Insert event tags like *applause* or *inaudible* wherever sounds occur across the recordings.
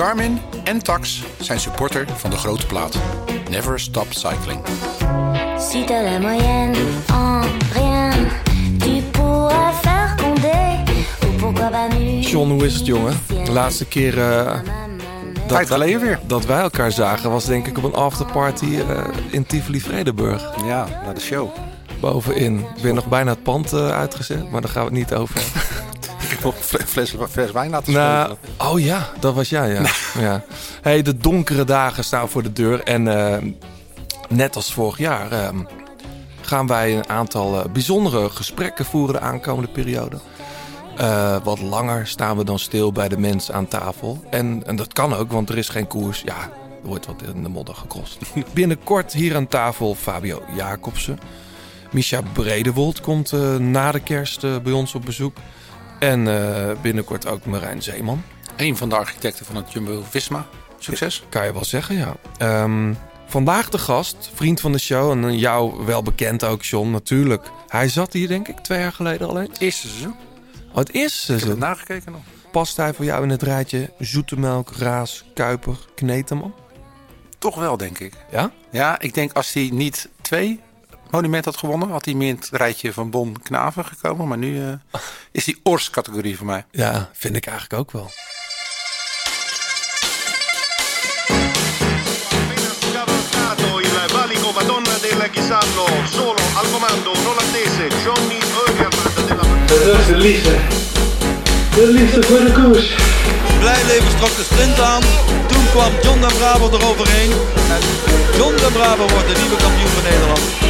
Garmin en Tax zijn supporter van de grote plaat. Never stop cycling. Si t'as la moyenne en rien, tu pourras faire condé. Ou pourquoi pas nu. John, hoe is het, jongen? De laatste keer eh, Tijd geleden weer. dat wij elkaar zagen was denk ik op een afterparty eh, in Tivoli-Vredenburg. Ja, naar de show. Bovenin. Ik ben nog bijna het pand eh, uitgezet, maar daar gaan we het niet over hebben. *laughs* Nog een fles, fles, wijn laten Nou, oh ja, dat was jij, ja. *laughs* ja. Hey, de donkere dagen staan voor de deur. En eh, net als vorig jaar eh, gaan wij een aantal eh, bijzondere gesprekken voeren de aankomende periode. Eh, wat langer staan we dan stil bij de mens aan tafel. En, en dat kan ook, want er is geen koers. Ja, er wordt wat in de modder gekrost. *laughs* Binnenkort hier aan tafel Fabio Jacobsen. Misha Bredewold komt na de kerst bij ons op bezoek. En eh, binnenkort ook Marijn Zeeman. Een van de architecten van het Jumbo-Visma. Succes. Kan je wel zeggen, ja. Ehm, vandaag de gast, vriend van de show en jou wel bekend ook, John, natuurlijk. Hij zat hier denk ik twee jaar geleden al eens. Eerste seizoen. Oh, het is Ik heb het het. nagekeken nog. Past hij voor jou in het rijtje zoetemelk, raas, kuiper, kneteman? Toch wel, denk ik. Ja? Ja, ik denk als hij niet twee monumenten had gewonnen, had hij meer in het rijtje van Bon Knaven gekomen. Maar nu eh, is die Ors-categorie voor mij. Ja, vind ik eigenlijk ook wel. Dat is de liefde. De liefde voor de koers. Blijleven trok de sprint aan. Toen kwam John den Braber eroverheen. En John den Braber wordt de nieuwe kampioen van Nederland.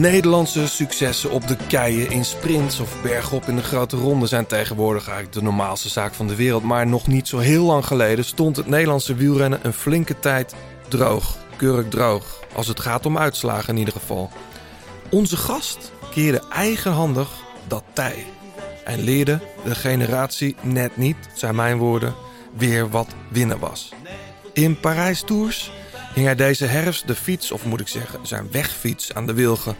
Nederlandse successen op de keien in sprints of bergop in de grote ronde zijn tegenwoordig eigenlijk de normaalste zaak van de wereld. Maar nog niet zo heel lang geleden stond het Nederlandse wielrennen een flinke tijd droog. Keurig droog. Als het gaat om uitslagen in ieder geval. Onze gast keerde eigenhandig dat tij. En leerde de generatie net niet, zijn mijn woorden, weer wat winnen was. In Parijs Tours hing hij deze herfst de fiets, of moet ik zeggen zijn wegfiets, aan de wilgen.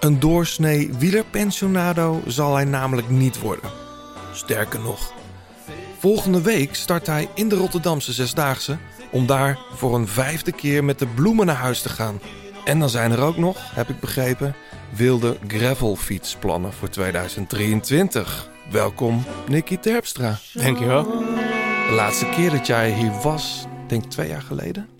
Een doorsnee wielerpensionado zal hij namelijk niet worden. Sterker nog, volgende week start hij in de Rotterdamse Zesdaagse... om daar voor een vijfde keer met de bloemen naar huis te gaan. En dan zijn er ook nog, heb ik begrepen, wilde gravelfietsplannen voor 2023. Welkom, Nicky Terpstra. Dankjewel. De laatste keer dat jij hier was, denk ik twee jaar geleden.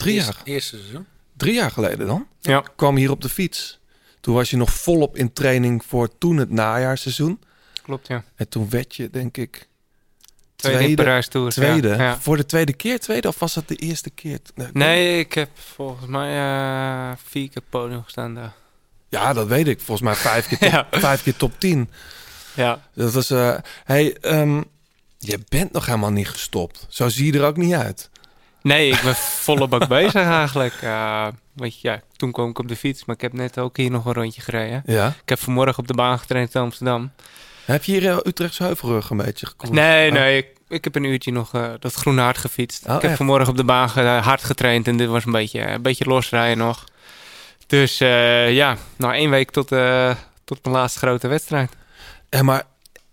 Drie jaar, Eerste, seizoen. drie jaar geleden dan? Ja. Kwam hier op de fiets. Toen was je nog volop in training voor toen het najaarseizoen. Klopt, ja. En toen werd je, denk ik, Tweede, Tweede- Parijs Tour. tweede. Ja, ja. Voor de tweede keer tweede of was dat de eerste keer? Nee, Nee, ik heb volgens mij eh, vier keer podium gestaan daar. Ja, dat weet ik. Volgens mij vijf keer *laughs* top, Ja. vijf keer top 10. Ja. Dat was. eh hey, ehm, je bent nog helemaal niet gestopt. Zo zie je er ook niet uit. Nee, ik ben volop ook *laughs* bezig eigenlijk. Eh, weet je, ja, toen kwam ik op de fiets, maar ik heb net ook hier nog een rondje gereden. Ja. Ik heb vanmorgen op de baan getraind in Amsterdam. Heb je hier uh, Utrechtse Heuvelrug een beetje gekomen? Nee, nee, ik, ik heb een uurtje nog eh, dat groene hart gefietst. Oh, ik heb echt? vanmorgen op de baan hard getraind en dit was een beetje, een beetje losrijden nog. Dus eh, ja, nou één week tot, eh, tot mijn laatste grote wedstrijd. Ja, maar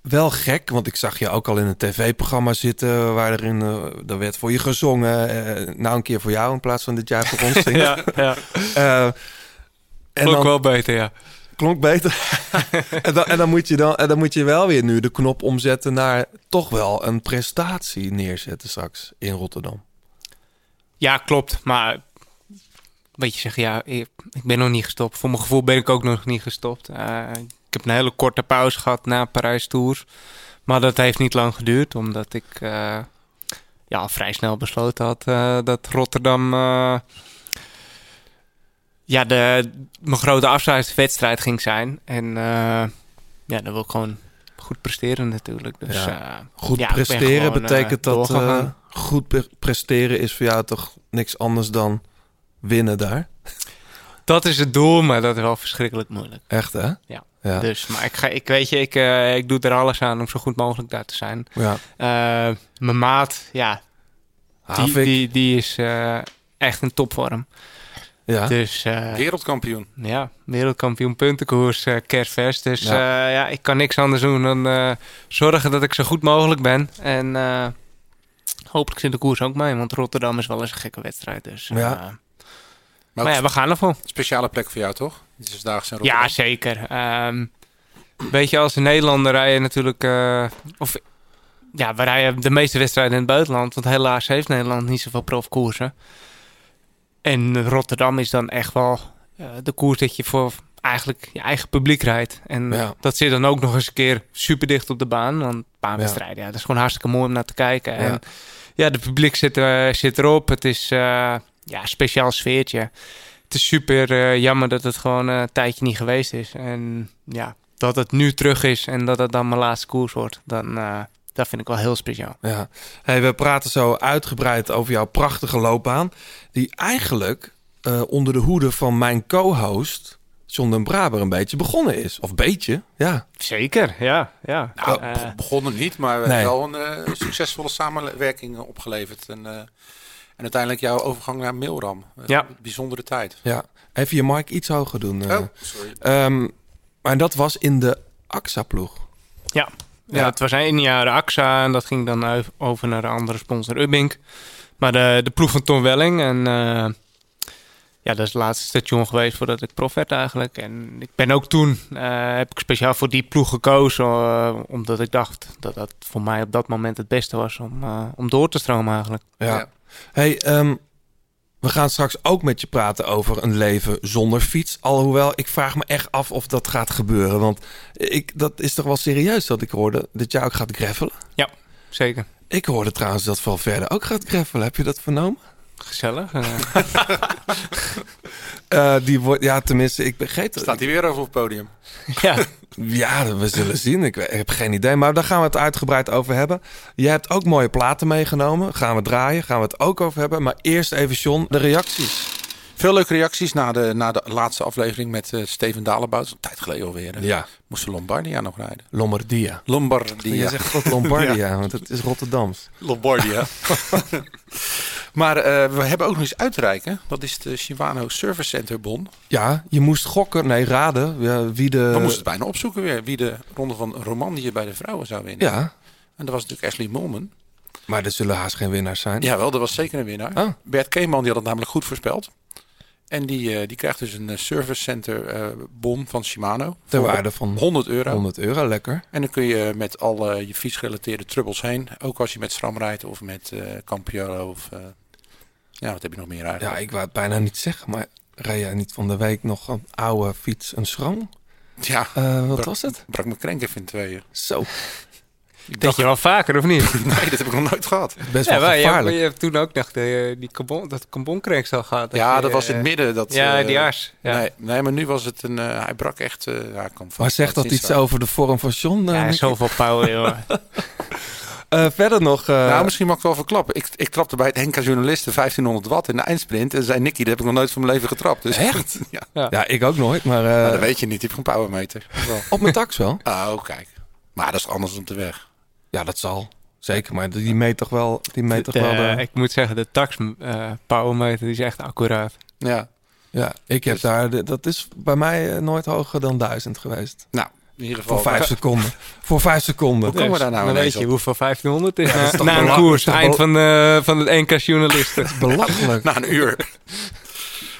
wel gek, want ik zag je ook al in een tv-programma zitten... waar er, in, eh, er werd voor je gezongen. eh, nou een keer voor jou in plaats van dit jaar voor ons. *laughs* Ja, ja. Eh, en Klonk dan, wel beter, ja. klonk beter. *laughs* en, dan, en, dan moet je dan, en dan moet je wel weer nu de knop omzetten naar toch wel een prestatie neerzetten straks in Rotterdam. Ja, klopt. Maar weet je zeggen, ja, ik ben nog niet gestopt. Voor mijn gevoel ben ik ook nog niet gestopt. Ik heb een hele korte pauze gehad na Parijs Tours. Maar dat heeft niet lang geduurd, omdat ik eh, ja, al vrij snel besloten had eh, dat Rotterdam eh, ja, de, mijn grote afsluitingswedstrijd ging zijn. En ja, dan wil ik gewoon goed presteren natuurlijk. Dus, Ja. Goed ja, presteren gewoon, betekent dat goed pre- presteren is voor jou toch niks anders dan winnen daar? Dat is het doel, maar dat is wel verschrikkelijk moeilijk. Echt hè? Ja. Ja. Dus, maar ik, ga, ik weet je, ik, eh, ik doe er alles aan om zo goed mogelijk daar te zijn. ja. Eh, mijn maat, ja, die, die, die is eh, echt in topvorm. ja. Dus eh, Wereldkampioen. ja, wereldkampioen puntenkoers, kerstfest. Dus Ja. ja. ja, ik kan niks anders doen dan eh, zorgen dat ik zo goed mogelijk ben. En eh, hopelijk zit de koers ook mee, want Rotterdam is wel eens een gekke wedstrijd. Dus, eh, Ja. Maar, ja, we gaan ervoor. een speciale plek voor jou, toch? In Ja, zeker. Ehm, weet je, als Nederlander rij je natuurlijk... eh, of, ja, we rijden de meeste wedstrijden in het buitenland. Want helaas heeft Nederland niet zoveel profkoersen. En Rotterdam is dan echt wel eh, de koers dat je voor eigenlijk je eigen publiek rijdt. En Ja. dat zit dan ook nog eens een keer super dicht op de baan. Want baanwedstrijden, ja. dat is gewoon hartstikke mooi om naar te kijken. Ja. En ja, de publiek zit, eh, zit erop. Het is eh, ja, speciaal sfeertje. Het is super eh, jammer dat het gewoon eh, een tijdje niet geweest is. En ja, dat het nu terug is en dat het dan mijn laatste koers wordt. Dan, eh, dat vind ik wel heel speciaal. Ja. Hey, we praten zo uitgebreid over jouw prachtige loopbaan. Die eigenlijk eh, onder de hoede van mijn co-host, John den Braber, een beetje begonnen is. Of beetje, ja. Zeker, ja. ja. Nou, Eh, be- begonnen niet, maar we Nee. hebben wel een eh, succesvolle samenwerking opgeleverd. En, eh, en uiteindelijk jouw overgang naar Mailram. Eh, Ja. Bijzondere tijd. ja. Even je mic iets hoger doen. eh. Oh, sorry. Ehm, maar dat was in de AXA-ploeg. Ja. Ja, Ja. het was één jaar de AXA en dat ging dan over naar de andere sponsor Ubbink. Maar de, de ploeg van Tom Welling en eh, ja, dat is het laatste station geweest voordat ik prof werd eigenlijk. En ik ben ook toen, eh, heb ik speciaal voor die ploeg gekozen, eh, omdat ik dacht dat dat voor mij op dat moment het beste was om, eh, om door te stromen eigenlijk. Ja. Ja. Hey, ehm, we gaan straks ook met je praten over een leven zonder fiets. Alhoewel, ik vraag me echt af of dat gaat gebeuren. Want ik, dat is toch wel serieus dat ik hoorde dat jij ook gaat greffelen. Zeker. Ik hoorde trouwens dat Valverde ook gaat greffelen. Heb je dat vernomen? Gezellig. eh. *laughs* Eh, die wordt, ja, tenminste, ik begreep het. Staat hij weer over op het podium? *laughs* ja. Ja, we zullen zien. Ik, ik heb geen idee. Maar daar gaan we het uitgebreid over hebben. Jij hebt ook mooie platen meegenomen. Gaan we draaien. Gaan we het ook over hebben. Maar eerst even, John, de reacties. Veel leuke reacties na de, na de laatste aflevering met eh, Steven Dalenbout. Een tijd geleden alweer. hè. Ja, Moesten Lombardia nog rijden. Lombardia. Lombardia. Je zegt Lombardia, want het is Rotterdams. Lombardia. *laughs* maar eh, we hebben ook nog iets uit te reiken. Dat is de Shimano Service Center Bon. Ja, je moest gokken, nee, raden ja, wie de... We moesten het bijna opzoeken weer. Wie de ronde van Romandie bij de vrouwen zou winnen. Ja, En dat was natuurlijk Ashley Molman. maar er zullen haast geen winnaars zijn. Jawel, dat was zeker een winnaar. Oh. Bert Keeman die had het namelijk goed voorspeld. En die, eh, die krijgt dus een eh, Service Center eh, bon van Shimano. Ter waarde van 100 euro. 100 euro, lekker. En dan kun je met alle je fietsgerelateerde trubbels heen. Ook als je met SRAM rijdt of met Campiolo of... eh, ja, wat heb je nog meer eigenlijk? Ja, ik wou het bijna niet zeggen, maar rij jij niet van de week nog een oude fiets, een schram? Ja, Eh, wat was het? brak mijn krenk even in tweeën. Zo, *laughs* Ik Denk je wel vaker, of niet? *laughs* nee, dat heb ik nog nooit gehad. best Ja, wel maar je, hebt, gevaarlijk. je hebt toen ook nog de, die carbon, dat carbonkrenksel gehad. Ja, je, dat was in het eh, midden. Dat, Ja, eh, die ars. Ja. Nee, nee, maar nu was het een... eh, hij brak echt... eh ja, ik kan maar zegt dat iets over de vorm van John? eh, Ja, zoveel power, jongen. *laughs* Eh, verder nog... eh, nou, misschien mag ik wel verklappen. Ik, ik trapte bij het Henka Journalisten 1500 watt in de eindsprint. En zei Nicky, dat heb ik nog nooit van mijn leven getrapt. Dus, Echt? *laughs* ja. Ja, ik ook nooit, maar eh, Nou, dat weet je niet. Je hebt gewoon powermeter. Op mijn tax wel. *laughs* Oh, kijk. Maar dat is anders dan op de weg. Ja, dat zal. Zeker, maar die meet toch wel, die meet toch De- wel de... Ik moet zeggen, de tax eh powermeter die is echt accuraat. Ja. Ja, ik heb Dus- daar, dat is bij mij nooit hoger dan 1000 geweest. Nou, in ieder geval... Voor vijf *laughs* seconden. Voor vijf seconden. Hoe komen we daar nou Dan weet je hoeveel 1500 is Ja, dat is na, toch na een koers. Dat is Eind van, de, van het NK journalisten. Belachelijk. Na een uur. *laughs*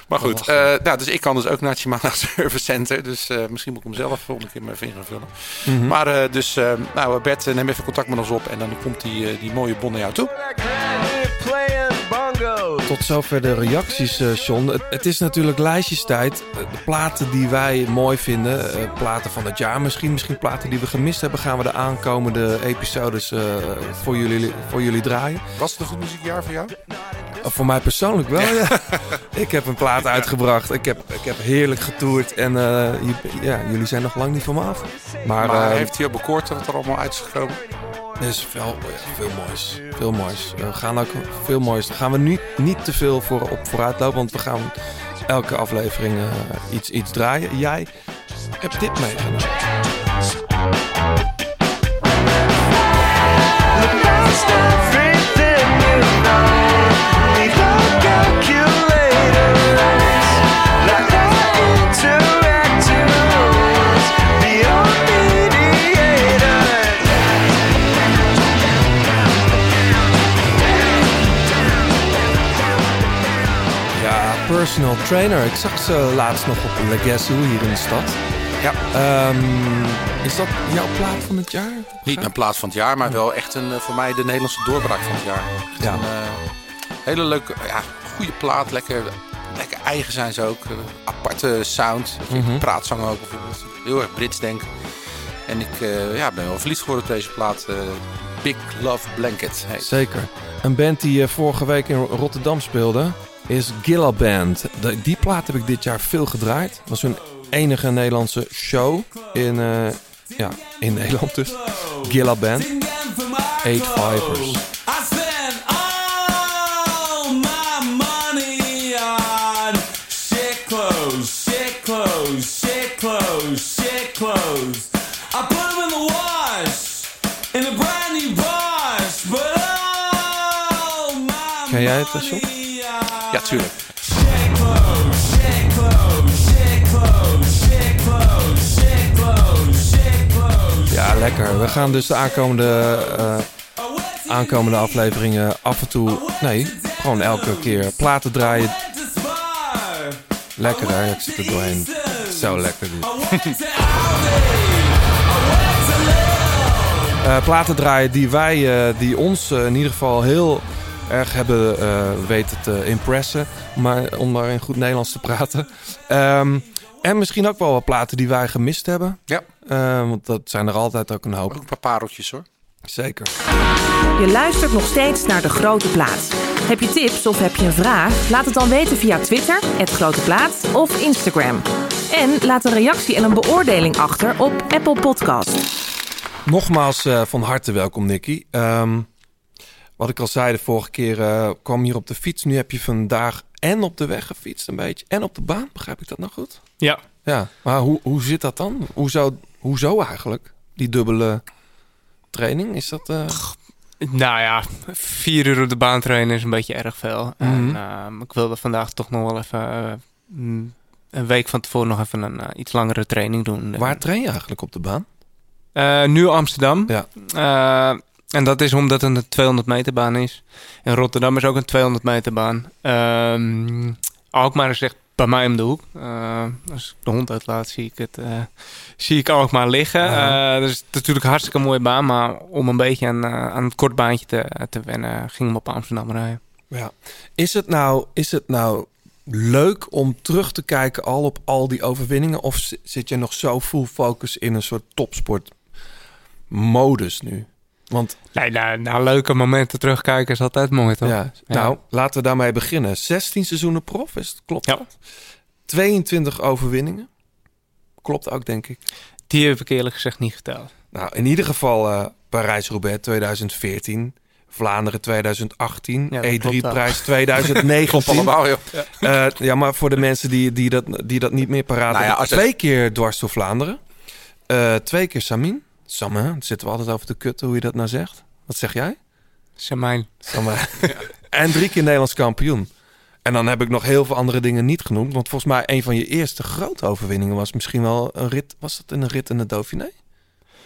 Maar goed, eh, nou, dus ik kan dus ook naar het Shimano *laughs* Service Center. Dus eh, misschien moet ik hem zelf volgende keer mijn vinger vullen. Mhm. Maar eh, dus, nou Bert, neem even contact met ons op. En dan komt die, die mooie bon naar jou toe. Tot zover de reacties, John. Het, het is natuurlijk lijstjestijd. Eh, De platen die wij mooi vinden, eh, platen van het jaar misschien, misschien platen die we gemist hebben, gaan we de aankomende episodes voor, jullie, voor jullie draaien. Was het een goed muziekjaar voor jou? Voor mij persoonlijk wel, ja. *laughs* ik heb een plaat uitgebracht. Ik heb, ik heb heerlijk getoerd. En ja, jullie zijn nog lang niet van me af. Maar, Maar heeft hij op bekoord wat er allemaal uit is gekomen? Is veel, ja, veel moois. Veel moois. We gaan ook veel moois. Gaan we nu niet te veel voor op vooruit lopen. Want we gaan elke aflevering eh, iets, iets draaien. Jij hebt dit meegenomen. Personal trainer. Ik zag ze laatst nog op Legacy hier in de stad. Ja. Ehm, is dat jouw plaat van het jaar? Niet mijn plaats van het jaar, maar wel echt een, eh, voor mij de Nederlandse doorbraak van het jaar. Echt Ja. Een eh, hele leuke, ja, goede plaat. Lekker, lekker eigen zijn ze ook. Eh, aparte sound. Mhm. Praatzang ook bijvoorbeeld. Heel erg Brits denk. En ik ja, ben wel verliefd geworden op deze plaat. Big Love Blanket. heet. Zeker. Een band die vorige week in Rotterdam speelde is Gilla Band. De- die plaat heb ik dit jaar veel gedraaid. Dat was hun enige Nederlandse show in, eh, ja, in *laughs* Nederland dus. Gilla Band. Eight Fivers. I spent all my money on shit clothes, shit clothes, shit clothes, shit clothes. I put them in the wash, in a brand new wash, but all my Ken jij het, money on Ja, tuurlijk. Ja, lekker. We gaan dus de aankomende, eh, aankomende afleveringen af en toe... Nee, gewoon elke keer platen draaien. Lekker hè, ik zit er doorheen. Zo lekker dit. *laughs* Eh, platen draaien die wij, eh, die ons in ieder geval heel erg hebben eh, weten te impressen. Maar om maar in goed Nederlands te praten. Ehm, en misschien ook wel wat platen die wij gemist hebben. Ja, Eh, want dat zijn er altijd ook een hoop. ook een paar pareltjes hoor. Zeker. Je luistert nog steeds naar De Grote Plaat. Heb je tips of heb je een vraag? Laat het dan weten via Twitter, het Grote Plaat of Instagram. En laat een reactie en een beoordeling achter op Apple Podcast. Nogmaals eh, van harte welkom, Nicky. Ehm, wat ik al zei de vorige keer, eh, kwam hier op de fiets. Nu heb je vandaag en op de weg gefietst een beetje. En op de baan, begrijp ik dat nou goed? Ja. Ja, maar hoe, hoe zit dat dan? Hoezo, hoezo eigenlijk? Die dubbele training, is dat... eh, Nou ja, vier uur op de baan trainen is een beetje erg veel. Mhm. En, ehm, ik wilde vandaag toch nog wel even eh, mm, een week van tevoren nog even een iets langere training doen. waar train je eigenlijk op de baan? Nu Amsterdam. Ja. En dat is omdat het een 200 meter baan is. En Rotterdam is ook een 200 meter baan. Ehm Alkmaar is echt bij mij om de hoek. Eh, als ik de hond uitlaat, zie ik het. eh, zie ik Alkmaar liggen. Eh, dus het is natuurlijk een hartstikke mooie baan. Maar om een beetje aan, aan het kortbaantje te, te wennen, ging we op Amsterdam rijden. Ja. Is het nou, is het nou leuk om terug te kijken al op al die overwinningen? Of zi- zit je nog zo full focus in een soort topsport modus nu? Want Nee, naar, naar leuke momenten terugkijken is altijd mooi, toch? ja, nou, laten we daarmee beginnen. 16 seizoenen prof, is het, klopt Ja. dat? 22 overwinningen. Klopt ook, denk ik. Die heb ik eerlijk gezegd niet geteld. Nou, in ieder geval eh, Parijs-Roubaix 2014. Vlaanderen 2018. Ja, dat klopt wel. E3-prijs 2019. *laughs* Klopt allemaal joh. Eh, ja, maar voor de mensen die, die, dat, die dat niet meer paraat Nou ja, hebben. het- Twee keer dwars door Vlaanderen. Eh, twee keer Samin. Daar zitten we altijd over te kutten hoe je dat nou zegt. Wat zeg jij? Samijn. Samin. *laughs* En drie keer Nederlands kampioen. En dan heb ik nog heel veel andere dingen niet genoemd. Want volgens mij een van je eerste grote overwinningen was misschien wel een rit. Was dat een rit in de Dauphiné?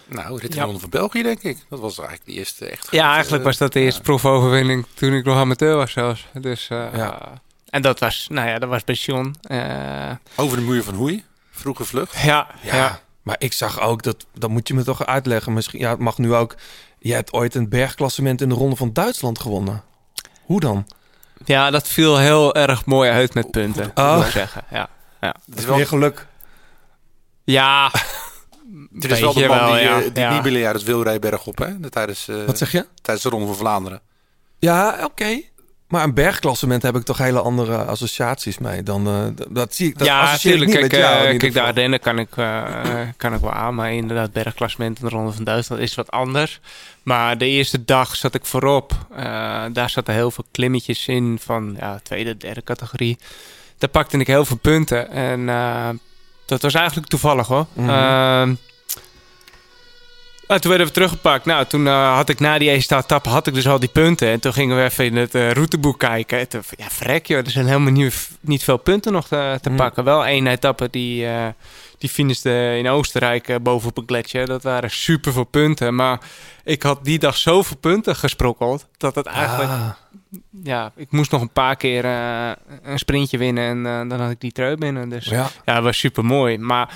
Nou, Rit in Ja. Van België denk ik. Dat was eigenlijk de eerste echt grote, Ja, eigenlijk eh, was dat de eerste proefoverwinning toen ik nog amateur was zelfs. Dus, eh, Ja. En dat was, nou ja, dat was bij John. Eh, Over de muur van Hoei. Vroege vlucht. ja, ja. Maar ik zag ook, dat, dat moet je me toch uitleggen. Misschien, ja, het mag nu ook. Je hebt ooit een bergklassement in de Ronde van Duitsland gewonnen. Hoe dan? Ja, dat viel heel erg mooi uit met punten, Oh. moet ik zeggen. Ja, ja. Het is wel, Meer geluk. ja het *laughs* is wel de man wel, die, ja. eh, die Ja. Op, hè? Tijdens, eh, Wat zeg je? tijdens de Ronde van Vlaanderen. Ja, oké. Maar een bergklassement heb ik toch hele andere associaties mee dan eh, dat zie ik. Dat ja, natuurlijk. Kijk, jou. ieder kijk de. Ardennen kan ik, eh, kan ik wel aan. Maar inderdaad, bergklassement en de Ronde van Duitsland is wat anders. Maar de eerste dag zat ik voorop. Daar zaten heel veel klimmetjes in van ja, tweede, derde categorie. Daar pakte ik heel veel punten. En dat was eigenlijk toevallig hoor. Mhm. Nou, toen werden we teruggepakt. Nou, toen eh, had ik na die eerste etappe had ik dus al die punten. En toen gingen we even in het eh, routeboek kijken. En toen, ja, vrek joh, er zijn helemaal niet, niet veel punten nog te, te Mm. pakken. Wel één etappe die, eh die finishte in Oostenrijk bovenop een gletsjer. Dat waren super veel punten. Maar ik had die dag zoveel punten gesprokkeld. Dat het eigenlijk, Ah, ja, ik moest nog een paar keer een sprintje winnen. En dan had ik die trui binnen. Dus ja. ja, dat was super mooi. Maar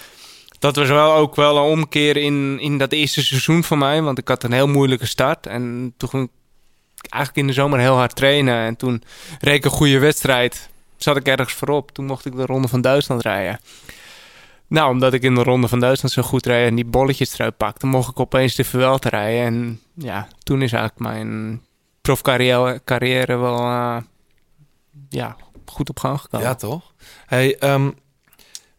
dat was wel ook wel een omkeer in, in dat eerste seizoen voor mij. Want ik had een heel moeilijke start. En toen ging ik eigenlijk in de zomer heel hard trainen. En toen reed een goede wedstrijd. Zat ik ergens voorop. Toen mocht ik de Ronde van Duitsland rijden. Nou, omdat ik in de Ronde van Duitsland zo goed reed en die bolletjes eruit pakte, mocht ik opeens de Vuelta rijden. En ja, toen is eigenlijk mijn profcarrière carrière wel eh, ja, goed op gang gekomen. Ja, toch? Hey, ehm,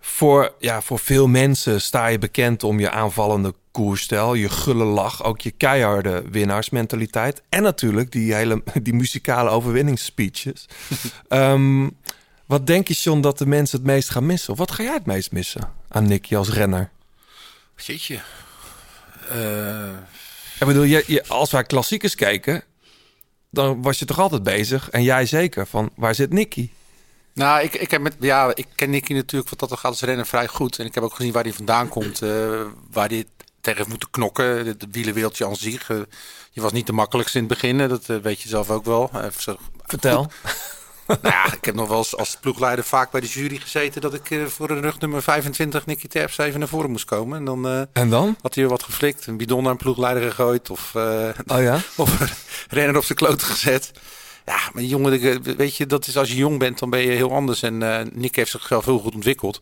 voor, ja, voor veel mensen sta je bekend om je aanvallende koersstijl, je gulle lach, ook je keiharde winnaarsmentaliteit en natuurlijk die hele *laughs* die muzikale overwinningsspeeches. *laughs* Ehm, wat denk je, John, dat de mensen het meest gaan missen? Of wat ga jij het meest missen aan Nicky als renner? Jeetje. Eh, Ik bedoel, je, je, als wij klassiekers kijken, dan was je toch altijd bezig en jij zeker van waar zit Nicky? Nou, ik, ik, heb met, ja, ik ken Nicky natuurlijk wat dat gaat als renner vrij goed. En ik heb ook gezien waar hij vandaan komt. eh, waar hij tegen heeft moeten knokken. De, de wielenwereldje aan zich. eh, je was niet de makkelijkste in het begin. Dat eh, weet je zelf ook wel. Zo- Vertel. *laughs* nou ja, ik heb nog wel eens als ploegleider vaak bij de jury gezeten... dat ik voor de rug nummer 25 Nicky Terps even naar voren moest komen. En dan En dan? had hij weer wat geflikt. Een bidon naar een ploegleider gegooid. Of Oh ja? *laughs* of een renner op zijn kloot gezet. Ja, maar jongen, ik- weet je, dat is als je jong bent, dan ben je heel anders. En eh, Nick heeft zichzelf heel goed ontwikkeld.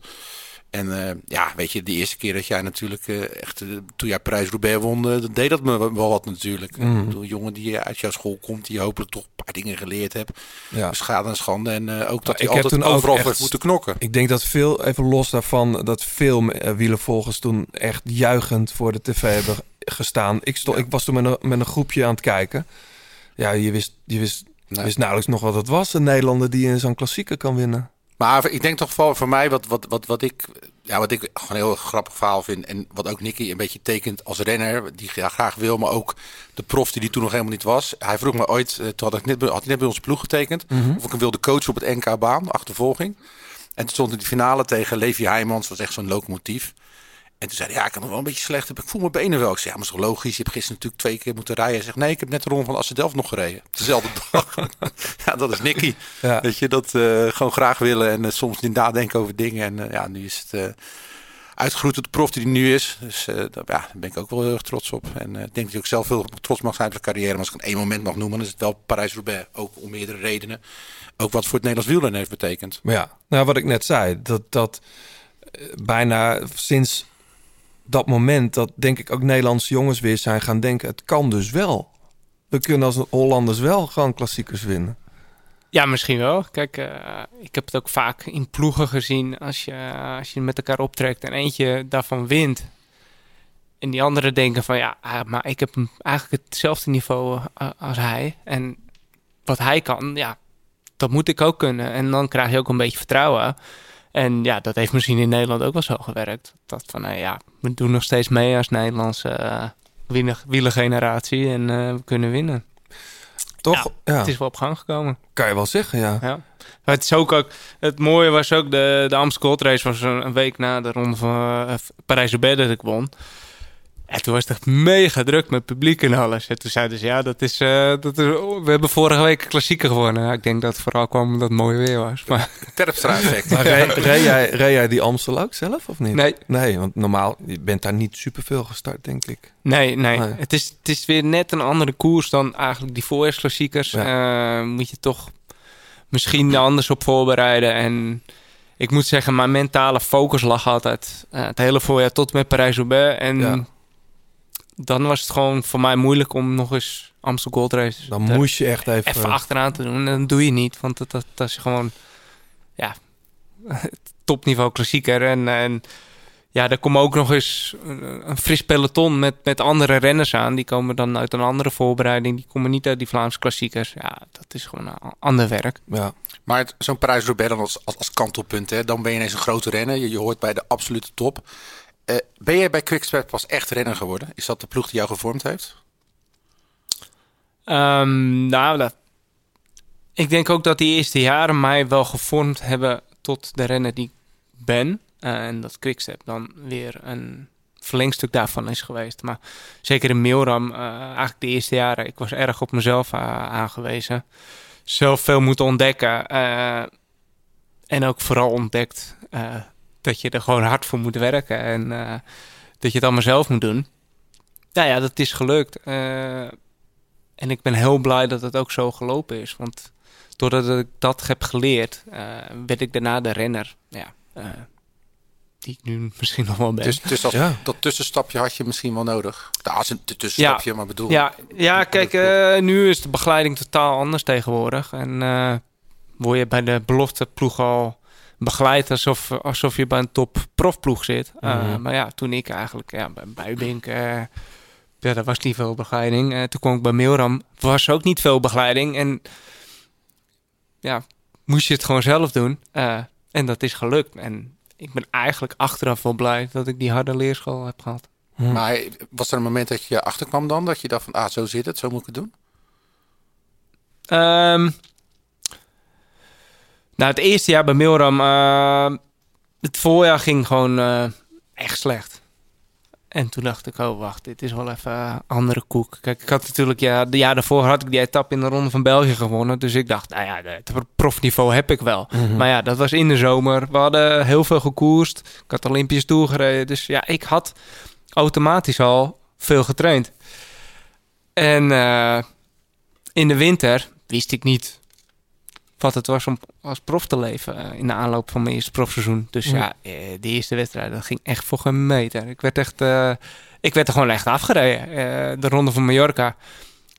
En eh, ja, weet je, de eerste keer dat jij natuurlijk eh, echt, eh, toen jij Prijs-Roubaix won, eh, dat deed dat me wel wat natuurlijk. Bedoel, een jongen die uit jouw school komt, die hopelijk toch een paar dingen geleerd hebt. Ja. Schade en schande. En eh, ook dat hij altijd toen overal echt- heeft moeten knokken. Ik denk dat veel, even los daarvan, dat veel eh, wielervolgers toen echt juichend voor de tv hebben gestaan. Ik, stond, ik was toen met een, met een groepje aan het kijken. Ja, je wist, je wist, Nee. wist nauwelijks nog wat het was. Een Nederlander die in zo'n klassieker kan winnen. Maar ik denk toch vooral voor mij, wat, wat, wat, wat, ik, ja, wat ik gewoon een heel grappig verhaal vind. En wat ook Nicky een beetje tekent als renner, die ja, graag wil, maar ook de prof die die toen nog helemaal niet was. Hij vroeg me ooit, eh, toen had, ik net, bij- had net bij onze ploeg getekend, of ik hem wilde coachen op het NK-baan, achtervolging. En toen stond in de finale tegen Levi Heijmans, was echt zo'n locomotief. En toen zei hij, ja, ik kan nog wel een beetje slecht hebben. Ik voel mijn benen wel. Ik zei, ja, maar is toch logisch? Je hebt gisteren natuurlijk twee keer moeten rijden. Hij zegt, nee, ik heb net de ronde van Assedelft nog gereden. Dezelfde *laughs* dag. ja, dat is Nicky. Ja. Weet je, dat eh, gewoon graag willen en eh, soms niet nadenken over dingen. En eh, ja, nu is het uitgegroeid tot de prof die hij nu is. Dus daar, ja, daar ben ik ook wel heel erg trots op. En ik denk dat ik ook zelf heel trots mag zijn op zijn carrière. Maar als ik een één moment mag noemen, dan is het wel Parijs-Roubaix. Ook om meerdere redenen. Ook wat voor het Nederlands wielrennen heeft betekend. Maar ja, nou, wat ik net zei, dat, dat bijna sinds dat moment, dat denk ik ook Nederlandse jongens weer zijn gaan denken, het kan dus wel. We kunnen als Hollanders wel gewoon klassiekers winnen. Ja, misschien wel. Kijk, eh, ik heb het ook vaak in ploegen gezien. Als je, als je met elkaar optrekt en eentje daarvan wint. En die anderen denken van ja, ah, maar ik heb eigenlijk hetzelfde niveau eh, als hij. En wat hij kan, ja, dat moet ik ook kunnen. En dan krijg je ook een beetje vertrouwen. En ja, dat heeft misschien in Nederland ook wel zo gewerkt. Dat van, nou ja, we doen nog steeds mee als Nederlandse uh, wielergeneratie. En uh, we kunnen winnen. Toch? Ja, Ja, Het is wel op gang gekomen. kan je wel zeggen, ja. Ja. Maar het is ook, ook het mooie was ook de, de Amstel Gold Race was een, een week na de ronde van uh, Parijs-Roubaix dat ik won. En toen was het echt mega druk met publiek en alles. En toen zeiden ze, ja, dat is, uh, dat is we hebben vorige week een klassieker gewonnen. Ja, ik denk dat het vooral kwam omdat het mooi weer was. Maar, Terpstra-effect. Maar reed, reed, jij, reed jij die Amstel ook zelf of niet? Nee. Nee, want normaal, je bent daar niet superveel gestart, denk ik. Nee, nee. Nee. Het, is, het is weer net een andere koers dan eigenlijk die voorjaarsklassiekers. Ja. Uh, moet je toch misschien anders op voorbereiden. En ik moet zeggen, mijn mentale focus lag altijd uh, het hele voorjaar tot met Parijs-Roubaix. En Ja. Dan was het gewoon voor mij moeilijk om nog eens Amstel Gold Race Dan te- moest je echt even... even achteraan te doen. En dat doe je niet, want dat, dat, dat is gewoon ja, *laughs* topniveau klassieker. En, en ja, er komt ook nog eens een, een fris peloton met, met andere renners aan. Die komen dan uit een andere voorbereiding. Die komen niet uit die Vlaamse klassiekers. Ja, dat is gewoon een ander werk. Ja. Maar zo'n Parijs-Roubaix dan als, als, als kantelpunt, hè, dan ben je ineens een grote renner. Je, je hoort bij de absolute top. Eh, ben jij bij Quickstep pas echt renner geworden? Is dat de ploeg die jou gevormd heeft? Ehm, nou, dat, ik denk ook dat die eerste jaren mij wel gevormd hebben tot de renner die ik ben. Eh, en dat Quickstep dan weer een verlengstuk daarvan is geweest. Maar zeker in Milram, eh, eigenlijk de eerste jaren, ik was erg op mezelf aangewezen. Zelf veel moeten ontdekken. en ook vooral ontdekt dat je er gewoon hard voor moet werken. En eh, dat je het allemaal zelf moet doen. Nou ja, dat is gelukt. Eh, en ik ben heel blij dat het ook zo gelopen is. Want doordat ik dat heb geleerd, eh, werd ik daarna de renner. Ja, eh, die ik nu misschien nog wel ben. Dus, dus als, Ja. dat tussenstapje had je misschien wel nodig. Nou, als een tussenstapje, maar bedoel... ja, ja, kijk, eh, nu is de begeleiding totaal anders tegenwoordig. En eh, word je bij de belofte ploeg al begeleid alsof, alsof je bij een top profploeg zit. Eh, Mhm. Maar ja, toen ik eigenlijk ja, bij Buibink... eh ja, daar was niet veel begeleiding. Eh, toen kwam ik bij Milram, was ook niet veel begeleiding. En ja, moest je het gewoon zelf doen. Eh, en dat is gelukt. En ik ben eigenlijk achteraf wel blij dat ik die harde leerschool heb gehad. Maar was er een moment dat je achterkwam dan? Dat je dacht van, ah, zo zit het, zo moet ik het doen? Ehm, nou, het eerste jaar bij Milram, eh, het voorjaar ging gewoon eh, echt slecht. En toen dacht ik, oh wacht, dit is wel even eh, andere koek. Kijk, ik had natuurlijk, ja, de jaar daarvoor had ik die etappe in de Ronde van België gewonnen. Dus ik dacht, nou ja, het profniveau heb ik wel. Maar ja, dat was in de zomer. We hadden heel veel gekoerst. Ik had Olympisch toegereden. Dus ja, ik had automatisch al veel getraind. En in de winter wist ik niet wat het was om als prof te leven eh, in de aanloop van mijn eerste profseizoen. Dus ja, eh, de eerste wedstrijd, dat ging echt voor geen meter. Ik werd echt, eh, ik werd er gewoon echt afgereden. De ronde van Mallorca.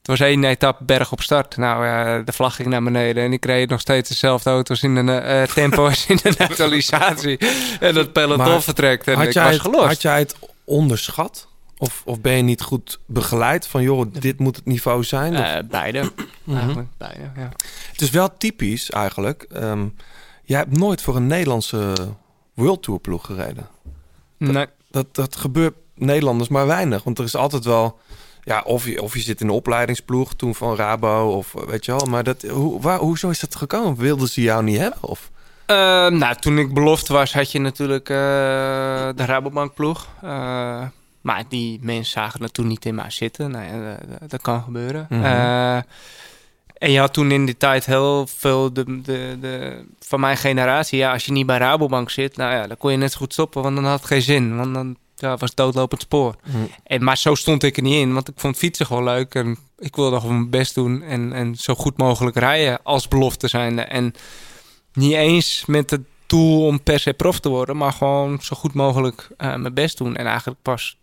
Het was één etappe berg op start. Nou, eh, de vlag ging naar beneden en ik reed nog steeds dezelfde auto's in een eh, *laughs* tempo als in de naturalisatie. en dat peloton Maar vertrekt. En Had ik jij, was het, gelost. had jij het onderschat? Of, of ben je niet goed begeleid van, joh, dit moet het niveau zijn? Eh, beide. *clears throat* Mhm. Eigenlijk beide, ja. Het is wel typisch eigenlijk. ehm, jij hebt nooit voor een Nederlandse World Tour ploeg gereden. Nee. Dat, dat gebeurt Nederlanders maar weinig. Want er is altijd wel... Ja, of je, of je zit in de opleidingsploeg toen van Rabo of eh, weet je wel. Maar dat, hoe, waar, hoezo is dat gekomen? Wilden ze jou niet hebben? Of? Eh, nou, toen ik beloft was, had je natuurlijk de Rabobankploeg. Eh maar die mensen zagen er toen niet in mij zitten. Nou ja, dat, dat kan gebeuren. Mhm. Eh, en je had toen in die tijd heel veel de, de, de, van mijn generatie. Ja, als je niet bij Rabobank zit, nou ja, dan kon je net zo goed stoppen. Want dan had het geen zin. Want dan ja, was het doodlopend spoor. En, maar zo stond ik er niet in, want ik vond fietsen gewoon leuk. En ik wilde gewoon mijn best doen en, en zo goed mogelijk rijden als belofte zijnde. En niet eens met het doel om per se prof te worden, maar gewoon zo goed mogelijk eh, mijn best doen. En eigenlijk pas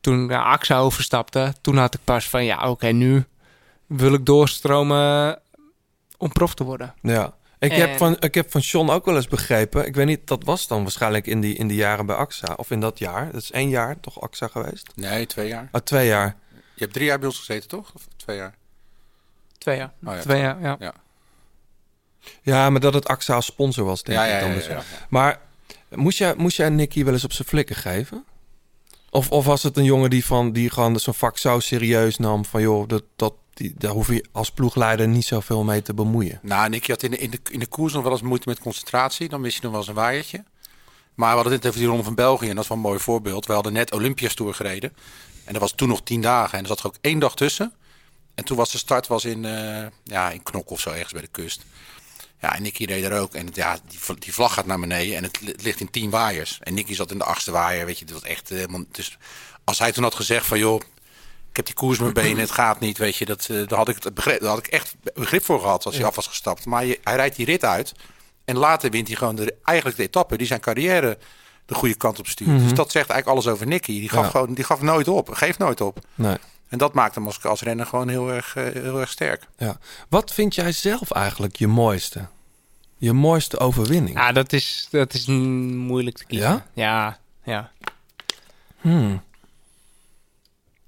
toen ik naar AXA overstapte, toen had ik pas van ja, oké, nu wil ik doorstromen om prof te worden. Ja. Ik, En- heb van, ik heb van John ook wel eens begrepen. Ik weet niet, dat was dan waarschijnlijk in die, in die jaren bij AXA. Of in dat jaar. Dat is één jaar toch AXA geweest? Nee, twee jaar. Oh, twee jaar. Je hebt drie jaar bij ons gezeten, toch? Of twee jaar? Twee jaar. Oh ja, Twee jaar, ja. Ja. Ja, maar dat het AXA als sponsor was, denk Ja, ik dan. dus. Maar moest jij, moest jij Nicky wel eens op zijn flikken geven? Of, of was het een jongen die, van, die gewoon zo'n vak zo serieus nam... van joh, dat, dat, die, daar hoef je als ploegleider niet zoveel mee te bemoeien? Nou, Nicky had in de, in, de, in de koers nog wel eens moeite met concentratie. Dan mis je nog wel eens een waaiertje. Maar we hadden dit over die Ronde van België. En dat is wel een mooi voorbeeld. We hadden net Olympias Tour gereden. En dat was toen nog tien dagen. En er zat er ook één dag tussen. En toen was de start was in, eh ja, in Knok of zo, ergens bij de kust. Ja, en Nicky reed er ook. En ja, die, die vlag gaat naar beneden. En het, li- het ligt in tien waaiers. En Nicky zat in de achtste waaier. Weet je, dat was echt eh, helemaal... Dus als hij toen had gezegd van, joh... Ik heb die koers met mijn benen, het gaat niet, weet je. Dat, eh, daar, had ik het begrip, daar had ik echt begrip voor gehad als hij af was gestapt. Maar je, hij rijdt die rit uit. En later wint hij gewoon de, eigenlijk de etappe die zijn carrière de goede kant op stuurt. Mhm. Dus dat zegt eigenlijk alles over Nicky. Die gaf, Ja. gewoon, die gaf nooit op, geeft nooit op. Nee. En dat maakt hem als, als renner gewoon heel erg, eh, heel erg sterk. Ja. Wat vind jij zelf eigenlijk je mooiste? Je mooiste overwinning? Ja, dat is, dat is moeilijk te kiezen. Ja? Ja, ja. Hmm.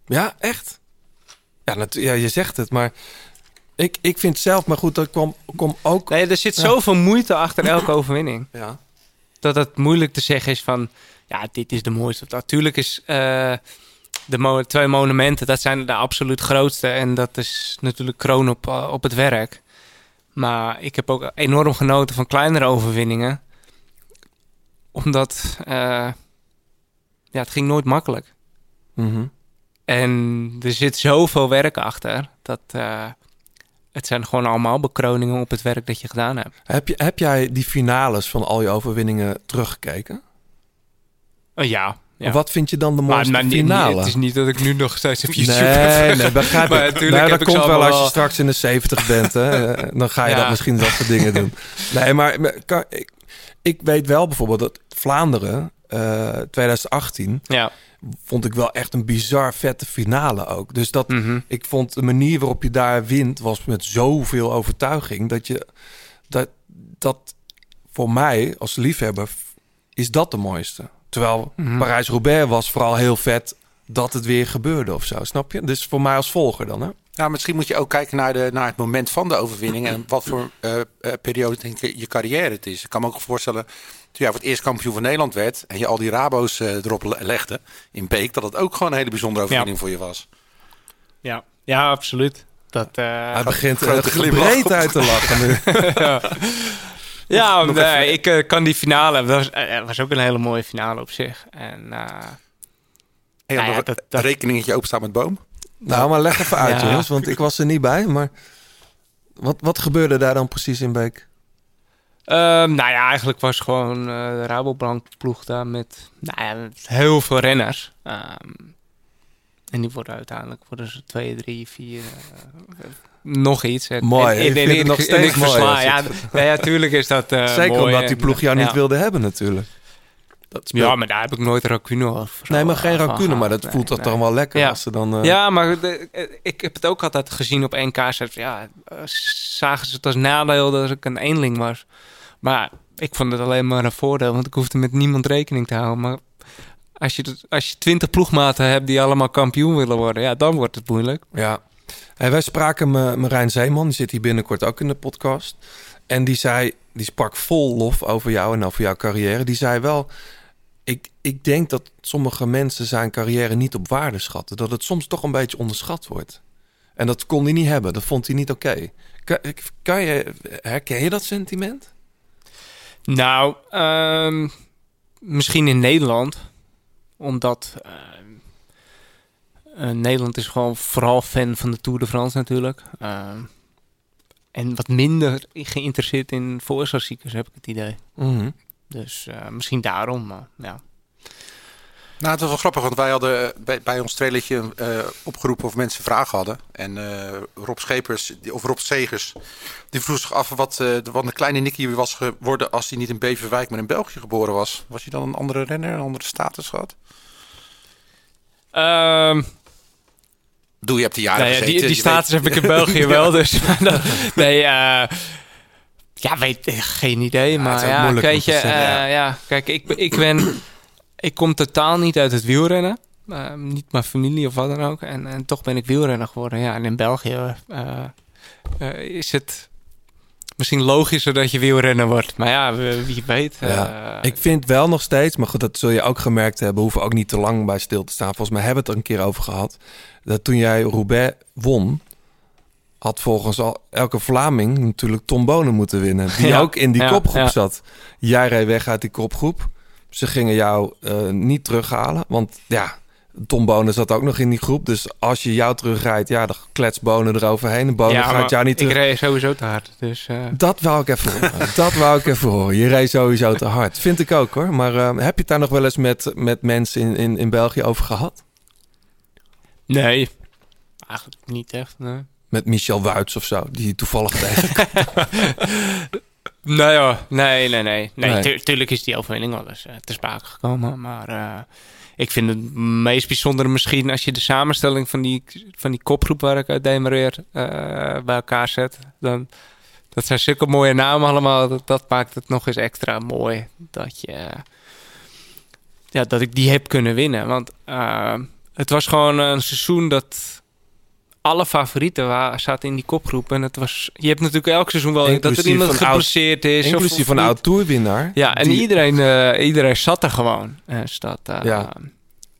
Ja, echt? Ja, ja, je zegt het, maar ik, ik vind zelf, maar goed, dat kwam, kwam ook. Nee, er zit Ja. zoveel moeite achter elke *laughs* overwinning. Ja. Dat het moeilijk te zeggen is van... Ja, dit is de mooiste. Natuurlijk is eh, de mo- twee monumenten... dat zijn de absoluut grootste. En dat is natuurlijk kroon op, eh, op het werk. Maar ik heb ook enorm genoten van kleinere overwinningen. Omdat... eh, ja, het ging nooit makkelijk. Mhm. En er zit zoveel werk achter... dat... eh, het zijn gewoon allemaal bekroningen op het werk dat je gedaan hebt. Heb, je, heb jij die finales van al je overwinningen teruggekeken? Oh, ja, ja. Wat vind je dan de mooiste maar, niet- finale? het is niet dat ik nu nog steeds op YouTube Nee, heb. nee, begrijp maar ik. dat komt wel als je straks in de 70 bent. Hè? Eh, Dan ga je Ja. dat misschien dat soort dingen doen. *laughs* Nee, maar kan, ik, ik weet wel bijvoorbeeld dat Vlaanderen eh, 2018... Ja. vond ik wel echt een bizar vette finale ook. Dus dat, Mhm. ik vond de manier waarop je daar wint... was met zoveel overtuiging... dat je dat, dat voor mij als liefhebber is dat de mooiste. Terwijl Mhm. Parijs-Roubaix was vooral heel vet dat het weer gebeurde of zo. Snap je? Dus voor mij als volger dan, hè? Ja, misschien moet je ook kijken naar, de, naar het moment van de overwinning. En wat voor eh, eh, periode denk je, je carrière het is. Ik kan me ook voorstellen, toen jij voor het eerst kampioen van Nederland werd... en je al die Rabo's eh, erop le- legde in Beek... dat het ook gewoon een hele bijzondere overwinning voor je was. Ja, ja absoluut. Dat, eh, Hij begint grote uh, glimlach. breed uit te lachen nu. *laughs* ja, *laughs* ja Nog nee, even- ik eh, kan die finale. Dat was, eh, was ook een hele mooie finale op zich. En eh, En Nou ja, dat- dat- rekeningetje openstaan met boom. nou, maar leg even uit, Ja. jongens. Want ik was er niet bij. Maar wat, wat gebeurde daar dan precies in Beek? Ehm, nou ja, eigenlijk was gewoon eh, de Rabobank ploeg daar met nou ja, met heel veel renners. Ehm, en die worden uiteindelijk worden ze twee, drie, vier, nog iets. En- Mooi, en- en- en ik- nog steeds mooi Ja, d- ja, tuurlijk is dat eh, Zeker mooi omdat die en- ploeg jou niet ja. wilde hebben natuurlijk. Dat Ja, maar daar heb ik nooit rancune over. Nee, maar geen rancune. Maar dat voelt Nee, toch nee. dan wel lekker Ja. als ze dan... eh, Ja, maar de- eh, ik heb het ook altijd gezien op NK's. Ja, eh, zagen ze het als nadeel dat ik een eenling was. Maar ik vond het alleen maar een voordeel, want ik hoefde met niemand rekening te houden. Maar als je, als je twintig ploegmaten hebt die allemaal kampioen willen worden, ja, dan wordt het moeilijk. Ja. Wij spraken me- Marijn Zeeman, die zit hier binnenkort ook in de podcast. En die zei, die sprak vol lof over jou en over jouw carrière. Die zei wel, ik, ik denk dat sommige mensen zijn carrière niet op waarde schatten. Dat het soms toch een beetje onderschat wordt. En dat kon hij niet hebben, dat vond hij niet oké. Kan, je, herken je dat sentiment? Nou, ehm, misschien in Nederland. Omdat eh, Nederland is gewoon vooral fan van de Tour de France natuurlijk. Ehm, en wat minder geïnteresseerd in voorklassiekers heb ik het idee. Mhm. Dus eh, misschien daarom, maar ja. Nou, het was wel grappig, want wij hadden eh, bij, bij ons trailertje eh, opgeroepen of mensen vragen hadden. En eh, Rob Schepers, die, of Rob Segers, die vroeg zich af wat, eh, de, wat een kleine Nicky was geworden als hij niet in Beverwijk, maar in België geboren was. Was hij dan een andere renner, een andere status gehad? Ehm, Doe, je hebt die jaren nou ja, gezeten. die, die status weet- heb ik in *laughs* België wel, dus *laughs* nee, eh, ja, weet eh, geen idee, maar ja, te je, eh, ja. kijk, ik, ben- ik ben, ik kom totaal niet uit het wielrennen, niet mijn familie of wat dan ook, en, en toch ben ik wielrenner geworden, ja, en in België is het misschien logischer dat je wielrenner wordt, maar ja, wie weet. Ja, eh, ik vind wel nog steeds, maar goed, dat zul je ook gemerkt hebben. Hoeven ook niet te lang bij stil te staan. Volgens mij hebben we het er een keer over gehad. Dat toen jij Roubaix won, had volgens al elke Vlaming natuurlijk Tom Bonen moeten winnen. Die *laughs* Ja, ook in die ja, kopgroep ja. zat. Jij reed weg uit die kopgroep. Ze gingen jou eh, niet terughalen. Want ja, Tom Bonen zat ook nog in die groep. Dus als je jou terugrijdt, ja, dan klets Bonen eroverheen. En Bonen ja, gaat jou niet ik terug. reed sowieso te hard, dus... eh, Dat wou ik even horen. *laughs* dat wou ik even horen. Je reed sowieso te hard. Vind ik ook hoor. Maar eh, heb je het daar nog wel eens met, met mensen in, in, in België over gehad? Nee, eigenlijk niet echt. Nee. Met Michel Wuits of zo, die toevallig *laughs* tegen. Nou ja, nee, nee, nee. nee, Nee. tu- tuurlijk is die overwinning wel eens eh, te sprake gekomen. Maar ik vind het meest bijzondere misschien als je de samenstelling van die, van die kopgroep waar ik uit demareer eh, bij elkaar zet. Dan, dat zijn zulke mooie namen allemaal. Dat, dat maakt het nog eens extra mooi dat je... ja, dat ik die heb kunnen winnen. Want eh, het was gewoon een seizoen dat alle favorieten wa- zaten in die kopgroep. En het was, je hebt natuurlijk elk seizoen wel dat er Inclusief iemand geblesseerd is. Inclusief of van oud toerwinnaar. Ja, en Die- iedereen, eh, iedereen zat er gewoon. Eh, Dus dat, eh, Ja.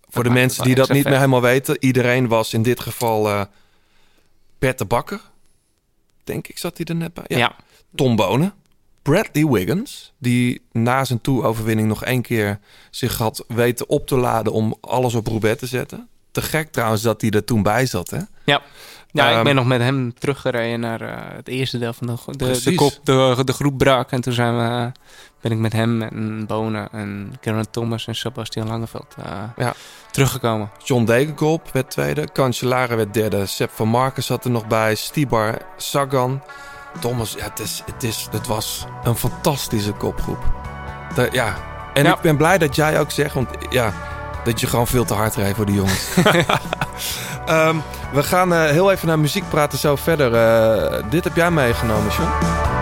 Voor de mensen die dat niet meer helemaal weten. Iedereen was in dit geval Bert de Bakker. Denk ik zat hij er net bij. Ja. Tom Bonen. Bradley Wiggins. Die na zijn toe-overwinning nog één keer zich had weten op te laden om alles op Roubaix te zetten. Te gek trouwens dat hij er toen bij zat. Hè? Ja. Ja, Ehm, ik ben nog met hem teruggereden naar eh, het eerste deel van de, de, de, kop, de, de groep brak. En toen zijn we, ben ik met hem en Bonen en Karen Thomas en Sebastian Langeveld eh, Ja. teruggekomen. John Degenkolb werd tweede. Cancellara werd derde. Sepp van Marken zat er nog bij. Stibar, Sagan. Thomas, ja, het, is, het, is, het was een fantastische kopgroep. Ja. En Ja. ik ben blij dat jij ook zegt, want ja, dat je gewoon veel te hard rijdt voor die jongens. *laughs* Ehm, we gaan eh, heel even naar muziek praten zo verder. Eh, dit heb jij meegenomen, John.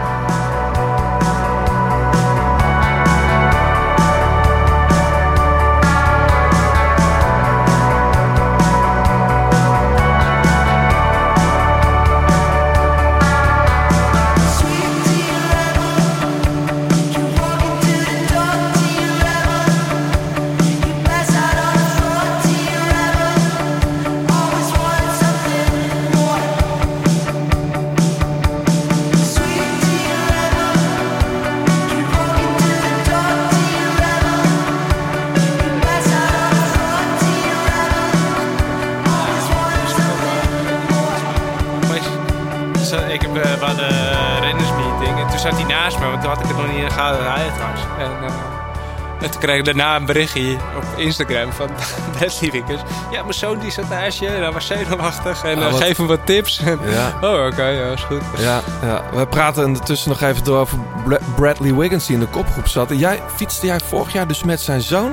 En toen kreeg ik daarna een berichtje op Instagram van *laughs* Leslie Winkers. Ja, mijn zoon die zat naast je en hij was zenuwachtig en Ah, eh, wat- geef hem wat tips. Ja. *laughs* oh, oké, ja, is goed. Ja, ja, we praten ondertussen nog even door over Bra- Bradley Wiggins die in de kopgroep zat. En jij fietste jij vorig jaar dus met zijn zoon?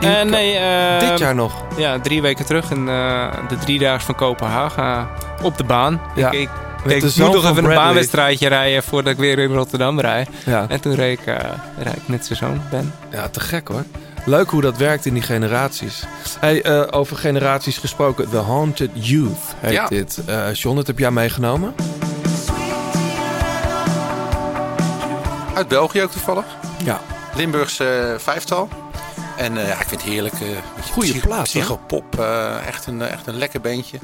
Eh, nee, eh, Dit jaar nog? Ja, drie weken terug in eh, de driedaagse van Kopenhagen op de baan. Ja, Ik, ik moet nog even een baanwedstrijdje rijden voordat ik weer in Rotterdam rijd. Ja. En toen reed ik, eh, rijd ik met zijn zoon, Ben. Ja, te gek hoor. Leuk hoe dat werkt in die generaties. Hey, eh, over generaties gesproken. The Haunted Youth heet Ja. dit. Eh John, dat heb jij meegenomen? Uit België ook toevallig. Ja. Limburgse eh, vijftal. En eh, ja, ik vind het heerlijk. eh, beetje Goeie psych- plaat, hè? Psychopop. eh, echt, een, echt een lekker beentje.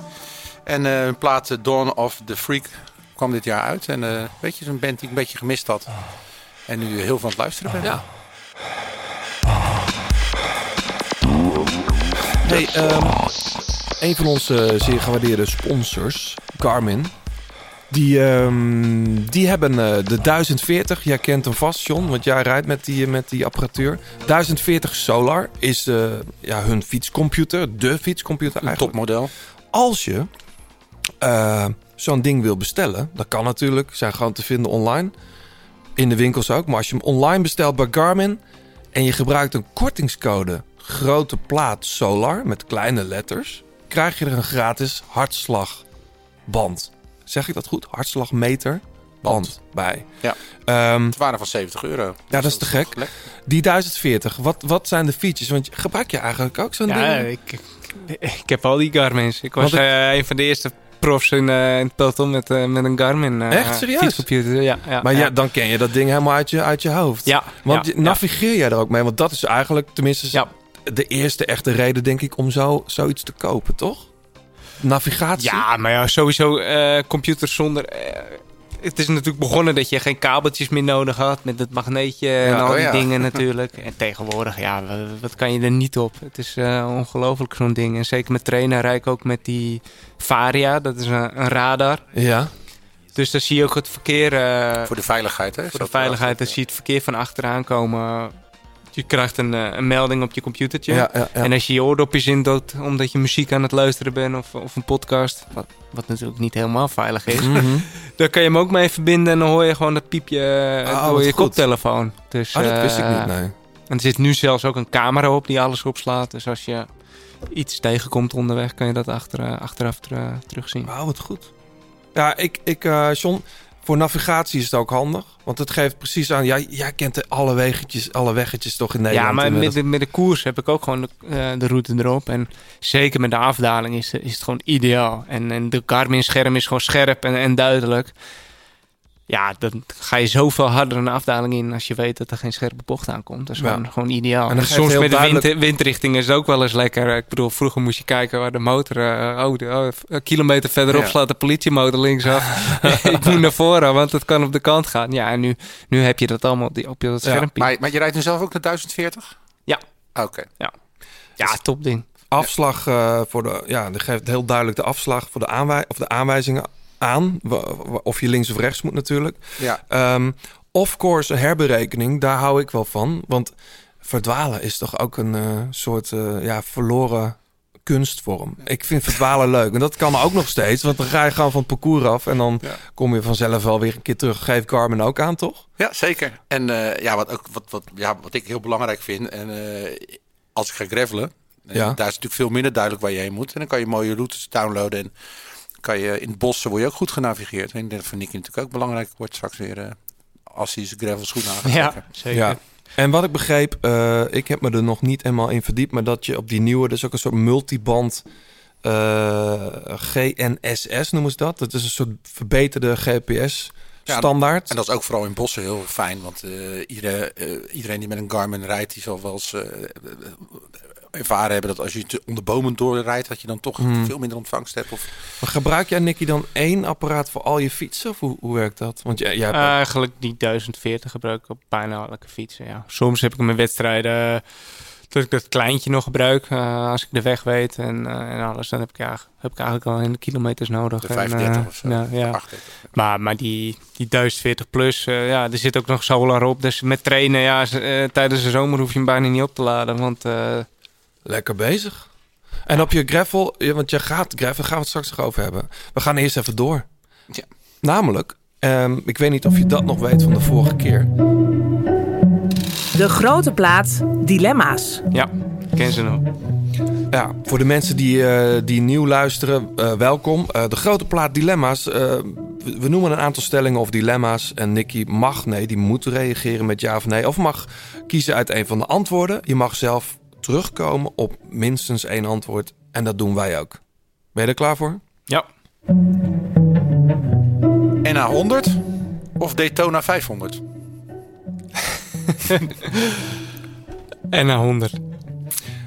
En eh, een plaat eh, Dawn of the Freak kwam dit jaar uit. En eh weet je, zo'n band die ik een beetje gemist had. En nu heel veel aan het luisteren ben. Ja. Hey, ehm, een van onze zeer gewaardeerde sponsors, Garmin, die, ehm, die hebben eh, de 1040. Jij kent hem vast, John, want jij rijdt met die, met die apparatuur. 1040 Solar is eh, ja, hun fietscomputer, de fietscomputer Een eigenlijk. topmodel. Als je eh, zo'n ding wil bestellen, dat kan natuurlijk, zijn gewoon te vinden online. In de winkels ook. Maar als je hem online bestelt bij Garmin en je gebruikt een kortingscode grote plaat Solar met kleine letters, krijg je er een gratis hartslagband. Zeg ik dat goed? Hartslagmeter band bij. Ja. Ehm, Het waren van 70 euro. ja, dat is te gek. Die 1040, wat, wat zijn de features? Want gebruik je eigenlijk ook zo'n Ja, ding? ik, ik, ik heb al die Garmin's. Ik was eh, een van de eerste profs in, eh, in het peloton met, eh, met een Garmin. eh, Echt? Serieus? Fietscomputer, ja. ja Maar ja, ja, dan ken je dat ding helemaal uit je, uit je hoofd. Ja, Want ja, navigeer jij er ook mee? Want dat is eigenlijk tenminste Ja. de eerste echte reden, denk ik, om zo, zoiets te kopen, toch? Navigatie? Ja, maar ja, sowieso eh computers zonder... het is natuurlijk begonnen dat je geen kabeltjes meer nodig had met het magneetje en al oh die ja. dingen *laughs* natuurlijk. En tegenwoordig, ja, wat, kan je er niet op? Het is eh, ongelooflijk zo'n ding. En zeker met trainen rijd ik ook met die Varia, dat is een, een radar. Ja. Dus dan zie je ook het verkeer... eh, Voor de veiligheid, hè? voor de veiligheid, dan zie je het verkeer van achteraan komen. Je krijgt een, eh, een melding op je computertje. Ja, ja, ja. En als je je oordopjes in doet omdat je muziek aan het luisteren bent of, of een podcast, wat, wat natuurlijk niet helemaal veilig is, Mhm. *laughs* dan kan je hem ook mee verbinden en dan hoor je gewoon dat piepje Ah, door je goed. koptelefoon. Dus, Ah, dat wist ik eh, niet, nee. En er zit nu zelfs ook een camera op die alles opslaat. Dus als je iets tegenkomt onderweg, kan je dat achter, achteraf ter- terugzien. Wauw, wat goed. Ja, ik, ik eh, John, voor navigatie is het ook handig. Want het geeft precies aan, ja, jij kent de alle weggetjes, alle weggetjes toch in Nederland. Ja, maar met de, met de koers heb ik ook gewoon de, eh, de route erop. En zeker met de afdaling is, is het gewoon ideaal. En, en de Garmin-scherm is gewoon scherp en, en duidelijk. Ja, dan ga je zoveel harder een afdaling in als je weet dat er geen scherpe bocht aankomt. Dat is Ja. gewoon, gewoon ideaal. En soms met de wind, windrichting is het ook wel eens lekker. Ik bedoel, vroeger moest je kijken waar de motor... eh, oh, de, oh, een kilometer verderop Ja. slaat de politiemotor linksaf. *laughs* *laughs* ik moet naar voren, want het kan op de kant gaan. Ja, en nu, nu heb je dat allemaal op, die, op je Ja, schermpje. Maar, maar je rijdt nu zelf ook naar 1040? Ja. Ah, Oké. Ja, top ding. afslag eh, voor de, ja, die geeft heel duidelijk de afslag voor de, aanwij of de aanwijzingen aan. Of je links of rechts moet natuurlijk. Ja. Ehm of course herberekening, daar hou ik wel van. Want verdwalen is toch ook een eh, soort eh, ja, verloren kunstvorm. Ik vind verdwalen leuk. En dat kan ook nog steeds. Want dan ga je gewoon van het parcours af. En dan Ja. kom je vanzelf wel weer een keer terug. Geeft Garmin ook aan, toch? Ja, zeker. En eh, ja, wat, ook, wat, wat, ja, wat ik heel belangrijk vind, en als ik ga gravelen, Ja. daar is natuurlijk veel minder duidelijk waar je heen moet. En dan kan je mooie routes downloaden en kan je in het bossen word je ook goed genavigeerd. En ik denk dat voor Nicky natuurlijk ook belangrijk wordt straks weer eh, als hij zijn gravel schoen aan Ja, zeker. Ja. En wat ik begreep, eh, ik heb me er nog niet helemaal in verdiept, maar dat je op die nieuwe, dus ook een soort multiband eh, GNSS noemen ze dat. Dat is een soort verbeterde GPS Ja, standaard. En dat is ook vooral in bossen heel fijn, want eh, iedereen, eh, iedereen die met een Garmin rijdt, die zal wel eens eh, ervaren hebben dat als je onder bomen doorrijdt, dat je dan toch Hmm. veel minder ontvangst hebt. Of, Maar gebruik jij, Nicky, dan één apparaat voor al je fietsen? Of hoe, hoe werkt dat? Want jij, jij hebt ook- Eigenlijk die 1040 gebruik ik op bijna elke fietsen. Ja. Soms heb ik hem in wedstrijden dat ik dat kleintje nog gebruik. eh, als ik de weg weet en, eh, en alles, dan heb ik, ja, heb ik eigenlijk al in de kilometers nodig. de En, 35 eh, of zo. ja. 38. Maar, maar die, die 1040 plus, eh, ja, er zit ook nog solar op. Dus met trainen, ja, eh, tijdens de zomer hoef je hem bijna niet op te laden. Want eh, lekker bezig. En op je gravel, ja, want je gaat gravel, daar gaan we het straks nog over hebben. We gaan eerst even door. Ja. Namelijk, ehm, ik weet niet of je dat nog weet van de vorige keer. De grote plaat Dilemma's. ja, ken ze nog. Ja, voor de mensen die, eh, die nieuw luisteren, eh, welkom. Eh, de grote plaat dilemma's. we, we noemen een aantal stellingen of dilemma's. En Nicky mag, nee, die moet reageren met ja of nee. Of mag kiezen uit een van de antwoorden. Je mag zelf terugkomen op minstens één antwoord. En dat doen wij ook. Ben je er klaar voor? Ja, NA 100 of Daytona 500? en een 100.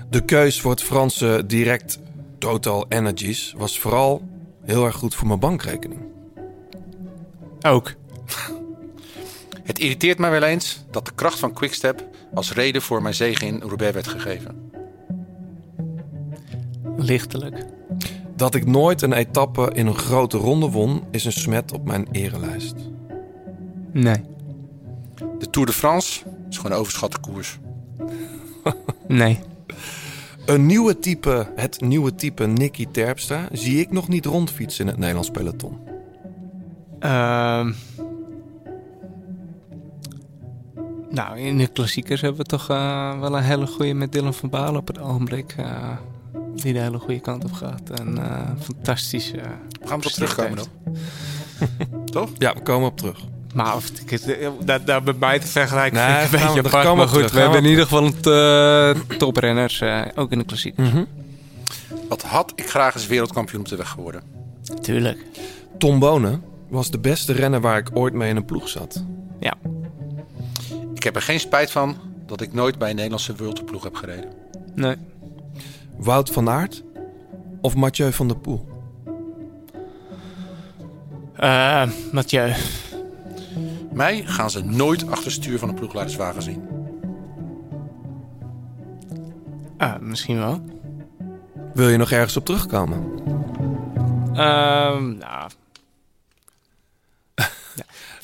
De keus voor het Franse direct Total Energies was vooral heel erg goed voor mijn bankrekening. Ook. *laughs* Het irriteert mij wel eens dat de kracht van Quickstep als reden voor mijn zege in Roubaix werd gegeven. Lichtelijk. Dat ik nooit een etappe in een grote ronde won, is een smet op mijn erelijst. Nee. De Tour de France is gewoon een overschatte koers. *laughs* Nee. Een nieuwe type, het nieuwe type Nicky Terpstra zie ik nog niet rondfietsen in het Nederlands peloton. Ehm. Nou, in de klassiekers hebben we toch eh, wel een hele goede met Dylan van Baal op het ogenblik. eh, die de hele goede kant op gaat. En eh fantastisch. eh, We gaan we terugkomen dan. *laughs* Toch? Ja, we komen op terug. Maar of dat, dat met mij te vergelijken Nee, vind ik een beetje daar apart. komen Maar goed, terug, we hebben in ieder geval het, eh, toprenners, ook in de klassiekers. Mhm. Wat had ik graag eens wereldkampioen op de weg geworden? Tuurlijk. Tom Bonen was de beste renner waar ik ooit mee in een ploeg zat. Ja. Ik heb er geen spijt van dat ik nooit bij een Nederlandse wereldploeg heb gereden. Nee. Wout van Aert of Mathieu van der Poel? Eh, Mathieu. Mij gaan ze nooit achter stuur van een ploegleiderswagen zien. Ah, misschien wel. Wil je nog ergens op terugkomen? Ehm nou.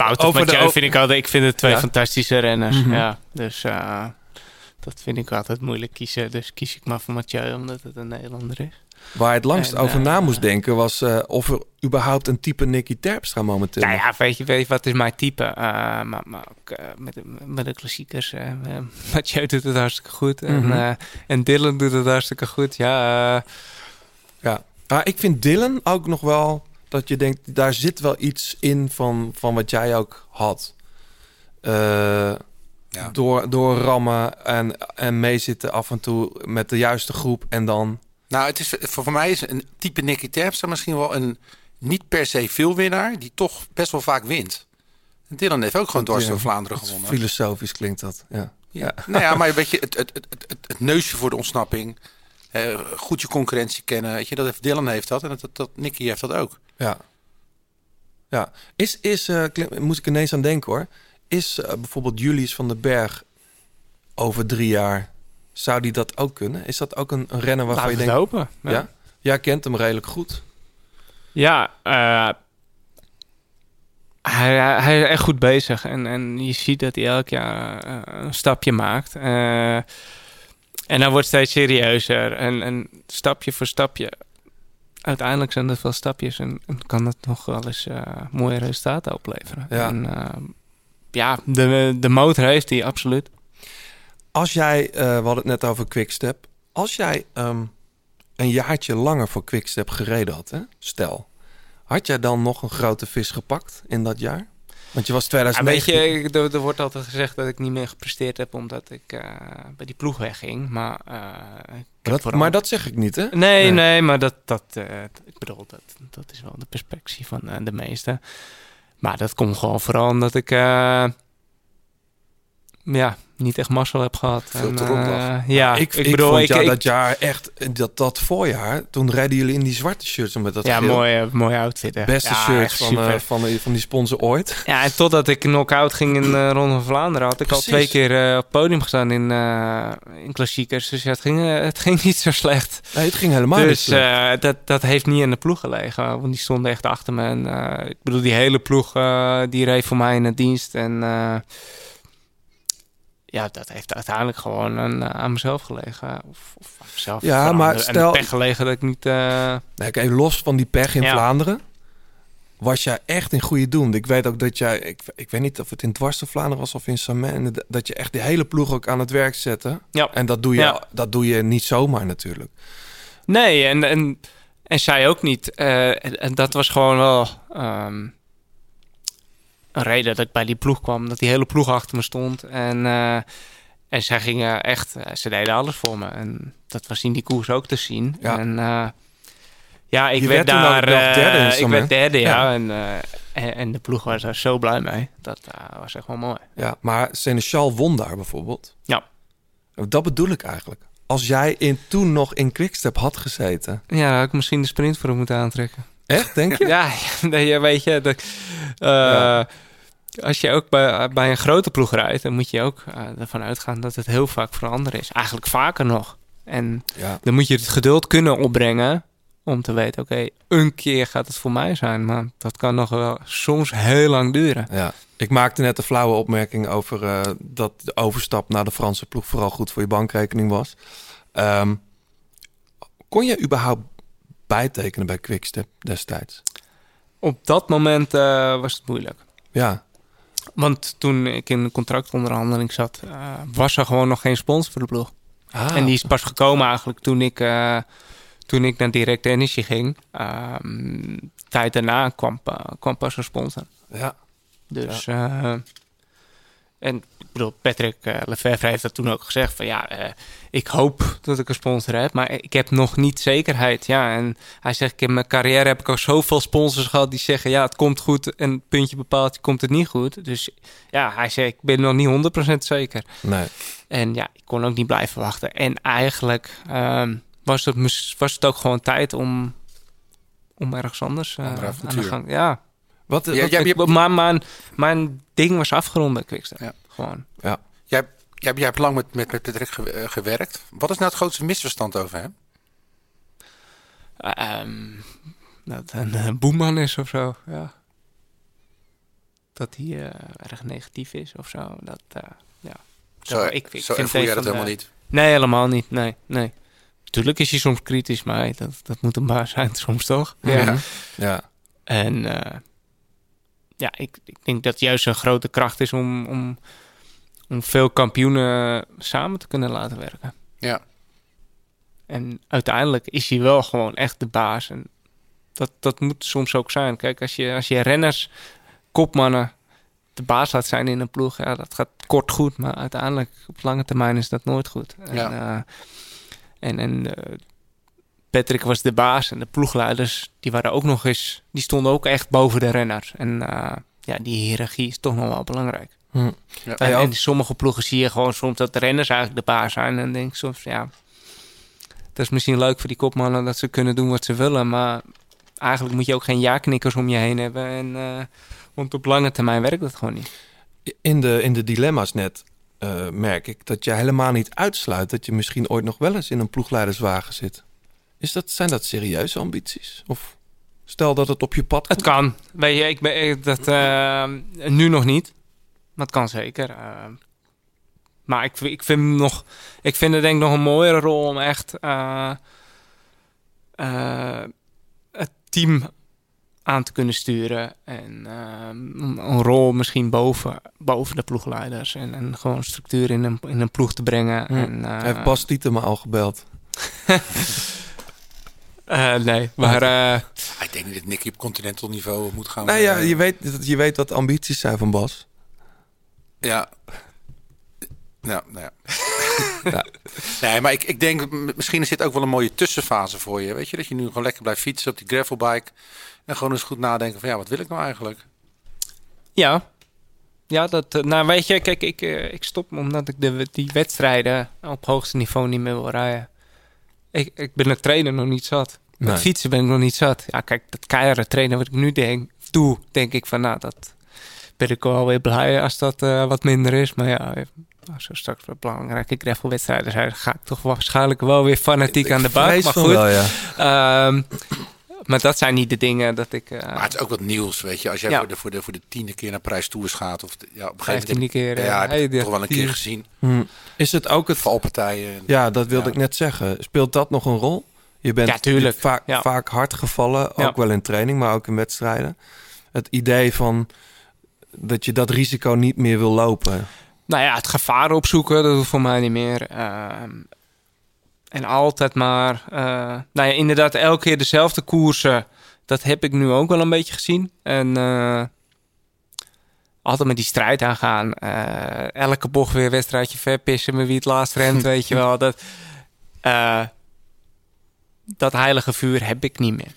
Over de- Mathieu o- vind ik altijd... Ik vind het twee Ja? fantastische renners. Mhm. Ja, dus... eh, dat vind ik altijd moeilijk kiezen. Dus kies ik maar voor Mathieu, omdat het een Nederlander is. Waar het langst En, over eh, na moest denken was eh, of er überhaupt een type Nicky Terpstra momenteel Nou ja, weet je, weet je wat is mijn type? Eh, maar, maar ook met, de- met de klassiekers. *laughs* Mathieu doet het hartstikke goed. Mhm. En, eh, en Dylan doet het hartstikke goed. Ja, Ja. Maar ik vind Dylan ook nog wel dat je denkt, daar zit wel iets in van, van wat jij ook had. Eh, Ja. door, door rammen en, en meezitten af en toe met de juiste groep en dan... Nou, het is, voor, voor mij is een type Nicky Terpstra misschien wel een niet per se veel winnaar, die toch best wel vaak wint. En Dylan heeft ook gewoon dwars door Vlaanderen wat gewonnen. Filosofisch klinkt dat, ja. Ja. Nou ja, maar een beetje het, het, het, het, het, het neusje voor de ontsnapping. eh, goed je concurrentie kennen. Weet je, dat heeft Dylan heeft dat en dat, dat, dat Nicky heeft dat ook. Ja. Ja. Is, is eh, Klim- moet ik ineens aan denken hoor. Is eh, bijvoorbeeld Julius van den Berg over drie jaar, zou die dat ook kunnen? Is dat ook een, een renner waarvan je denkt... hopen. Ja. Jij kent hem redelijk goed. Ja, eh, hij, hij is echt goed bezig. En, en je ziet dat hij elk jaar eh, een stapje maakt. Eh, en hij wordt steeds serieuzer. En, en stapje voor stapje. Uiteindelijk zijn het wel stapjes. En, en kan het nog wel eens eh, mooie resultaten opleveren. Ja. En, eh, ja, de, de motor heeft hij, absoluut. Als jij, eh, we hadden het net over Quickstep. Als jij ehm, een jaartje langer voor Quickstep gereden had, hè? stel. Had jij dan nog een grote vis gepakt in dat jaar? Want je was Ja, weet 2019. je, er, er wordt altijd gezegd dat ik niet meer gepresteerd heb omdat ik bij die ploeg wegging. Maar, ik maar, dat, vooral- maar dat zeg ik niet, hè? Nee, Nee. nee, maar dat, dat eh, ik bedoel, dat, dat is wel de perspectie van eh, de meesten. Maar dat komt gewoon vooral omdat ik eh, ja, niet echt mazzel heb gehad. Veel te eh, ja, ik, ik, bedoel, vond ik, jou ik- dat jaar echt, dat, dat voorjaar, toen rijden jullie in die zwarte shirts met dat ja, geel. mooie, mooie outfit. hè. Beste ja, shirt van, eh, van, die- van die sponsor ooit. Ja, en totdat ik knock-out ging in de Ronde van Vlaanderen, had ik Precies. al twee keer eh, op het podium gestaan in, eh, in klassiekers. Dus ja, het, ging, eh, het ging *laughs* niet zo slecht. Nee, het ging helemaal niet Dus slecht. eh, dat, dat heeft niet in de ploeg gelegen. Want die stonden echt achter me. En, eh, ik bedoel, die hele ploeg eh, die reed voor mij in het dienst. En eh, ja, dat heeft uiteindelijk gewoon aan, aan mezelf gelegen. Of, of aan mezelf. Ja, maar de- de stel- pech gelegen dat ik niet... eh, Nee, kijk, los van die pech in Ja. Vlaanderen, was jij echt in goede doen. Ik weet ook dat jij, ik, ik weet niet of het in Dwars door Vlaanderen was of in Samen, dat je echt die hele ploeg ook aan het werk zette. Ja. En dat doe je, Ja. dat doe je niet zomaar natuurlijk. Nee, en, en, en zij ook niet. Eh, en, en dat was gewoon wel ehm, een reden dat ik bij die ploeg kwam. Dat die hele ploeg achter me stond. En, eh, en zij gingen echt, eh, ze deden alles voor me. En dat was in die koers ook te zien. Ja. En eh, ja, ik Je werd, daar derde in ik werd derde, ja. Ja. En, en, en de ploeg was daar zo blij mee. Dat was echt wel mooi. Ja, maar Seneschal won daar bijvoorbeeld. Ja. Dat bedoel ik eigenlijk. Als jij in, toen nog in Quickstep had gezeten. Ja, had ik misschien de sprint voor hem moeten aantrekken. Echt, denk je? *laughs* Ja, nee, weet je, dat, eh, als je ook bij, bij een grote ploeg rijdt, dan moet je ook eh, ervan uitgaan dat het heel vaak voor anderen is. Eigenlijk vaker nog. En dan moet je het geduld kunnen opbrengen om te weten, oké, een keer gaat het voor mij zijn, maar dat kan nog wel soms heel lang duren. Ja. Ik maakte net een flauwe opmerking over eh, dat de overstap naar de Franse ploeg vooral goed voor je bankrekening was. Ehm, kon je überhaupt bijtekenen bij Quickstep destijds? Op dat moment eh, was het moeilijk. Ja, Want toen ik in een contractonderhandeling zat, eh, was er gewoon nog geen sponsor voor de ploeg. Ah, En die is pas gekomen eigenlijk toen ik, eh, toen ik naar Direct Energy ging. Ehm, tijd daarna kwam, kwam pas een sponsor. ja. Dus, en bedoel, Patrick uh, Lefevre heeft dat toen ook gezegd van ja, eh, ik hoop dat ik een sponsor heb, maar ik heb nog niet zekerheid. Ja, en hij zegt, in mijn carrière heb ik al zoveel sponsors gehad die zeggen ja, het komt goed en puntje bepaalt, komt het niet goed. Dus ja, hij zegt, ik ben nog niet 100% zeker. Nee. En ja, ik kon ook niet blijven wachten. En eigenlijk ehm, was, het, was het ook gewoon tijd om, om ergens anders eh, Ander aan de gang. Ja, Wat, Ja, wat- ik- maar mijn, mijn ding was afgerond bij Quickstep. Ja. Gewoon. ja. Jij, jij, jij hebt lang met, met, met Patrick eh, gewerkt. Wat is nou het grootste misverstand over hem? Ehm, dat een, eh, boeman is of zo, ja. Dat hij erg negatief is of zo. Dat, eh, ja. Zo, ik, ik zo vind een jij dat de- helemaal niet. Nee, helemaal niet. Nee, nee. Tuurlijk is hij soms kritisch, maar hey, dat, dat moet een baas zijn *laughs* soms toch? Ja. ja. En ja, ik, ik denk dat juist een grote kracht is om, om, om veel kampioenen samen te kunnen laten werken. Ja. En uiteindelijk is hij wel gewoon echt de baas. En dat, dat moet soms ook zijn. Kijk, als je, als je renners, kopmannen, de baas laat zijn in een ploeg, ja, dat gaat kort goed. Maar uiteindelijk, op lange termijn, is dat nooit goed. En, Ja. eh, en, en eh, Patrick was de baas en de ploegleiders, die waren ook nog eens, die stonden ook echt boven de renners. En eh, ja, die hiërarchie is toch nog wel belangrijk. Hm. Ja. En, sommige ploegen zie je gewoon soms dat de renners eigenlijk de baas zijn. En dan denk ik soms, ja, dat is misschien leuk voor die kopmannen dat ze kunnen doen wat ze willen. Maar eigenlijk moet je ook geen ja-knikkers om je heen hebben. En, eh, want op lange termijn werkt dat gewoon niet. In de, in de dilemma's net eh, merk ik dat je helemaal niet uitsluit dat je misschien ooit nog wel eens in een ploegleiderswagen zit. Is dat, zijn dat serieuze ambities? Of stel dat het op je pad Het komt? kan. Weet je, ik ben dat eh, nu nog niet. Maar het kan zeker. eh. maar ik, ik vind nog, ik vind het denk ik nog een mooiere rol om echt eh, eh, het team aan te kunnen sturen. En een rol misschien boven, boven de ploegleiders. En, en gewoon structuur in een, in een ploeg te brengen. Hm. En, eh, Heeft Bas Tieten me al gebeld? *laughs* eh, nee, maar eh, Ik denk niet dat Nicky op continental niveau moet gaan. Nou ja, je weet, je weet wat de ambities zijn van Bas. Ja. Ja, nou *laughs* ja. Nee, maar ik, ik denk, misschien is dit ook wel een mooie tussenfase voor je. Weet je, dat je nu gewoon lekker blijft fietsen op die gravelbike. En gewoon eens goed nadenken van, ja, wat wil ik nou eigenlijk? Ja. Ja, dat, eh, nou weet je, kijk, ik, eh, ik stop omdat ik de, die wedstrijden op hoogste niveau niet meer wil rijden. Ik, ik ben het trainen nog niet zat. Met Nee. fietsen ben ik nog niet zat. Ja, kijk, dat keiharde trainen wat ik nu denk, doe, denk ik van, nou, dat ben ik wel weer blij als dat eh, wat minder is. Maar ja, eh, als er straks wat belangrijke gravelwedstrijden zijn, ga ik toch waarschijnlijk wel weer fanatiek aan de bak. Maar van goed, wel, ja. Ehm, maar dat zijn niet de dingen dat ik... eh, Maar het is ook wat nieuws, weet je. Als jij Ja. voor, de, voor, de, voor de tiende keer naar Parijs Tours gaat. Of de- ja, op een gegeven moment... keer, eh, Ja, heb hey, toch wel een keer gezien. Hm. Is het ook het... Valpartijen. Ja, dat wilde Ja. ik net zeggen. Speelt dat nog een rol? Je bent Ja, tuurlijk. vaak, Ja. vaak hard gevallen, ook Ja. wel in training, maar ook in wedstrijden. Het idee van dat je dat risico niet meer wil lopen. Nou ja, het gevaar opzoeken, dat hoeft voor mij niet meer. Ehm, en altijd maar... eh, nou ja, inderdaad, elke keer dezelfde koersen. Dat heb ik nu ook wel een beetje gezien. En eh, altijd met die strijd aangaan. Eh, elke bocht weer een wedstrijdje verpissen met wie het laatst rent, *laughs* weet je wel. Dat, dat heilige vuur heb ik niet meer.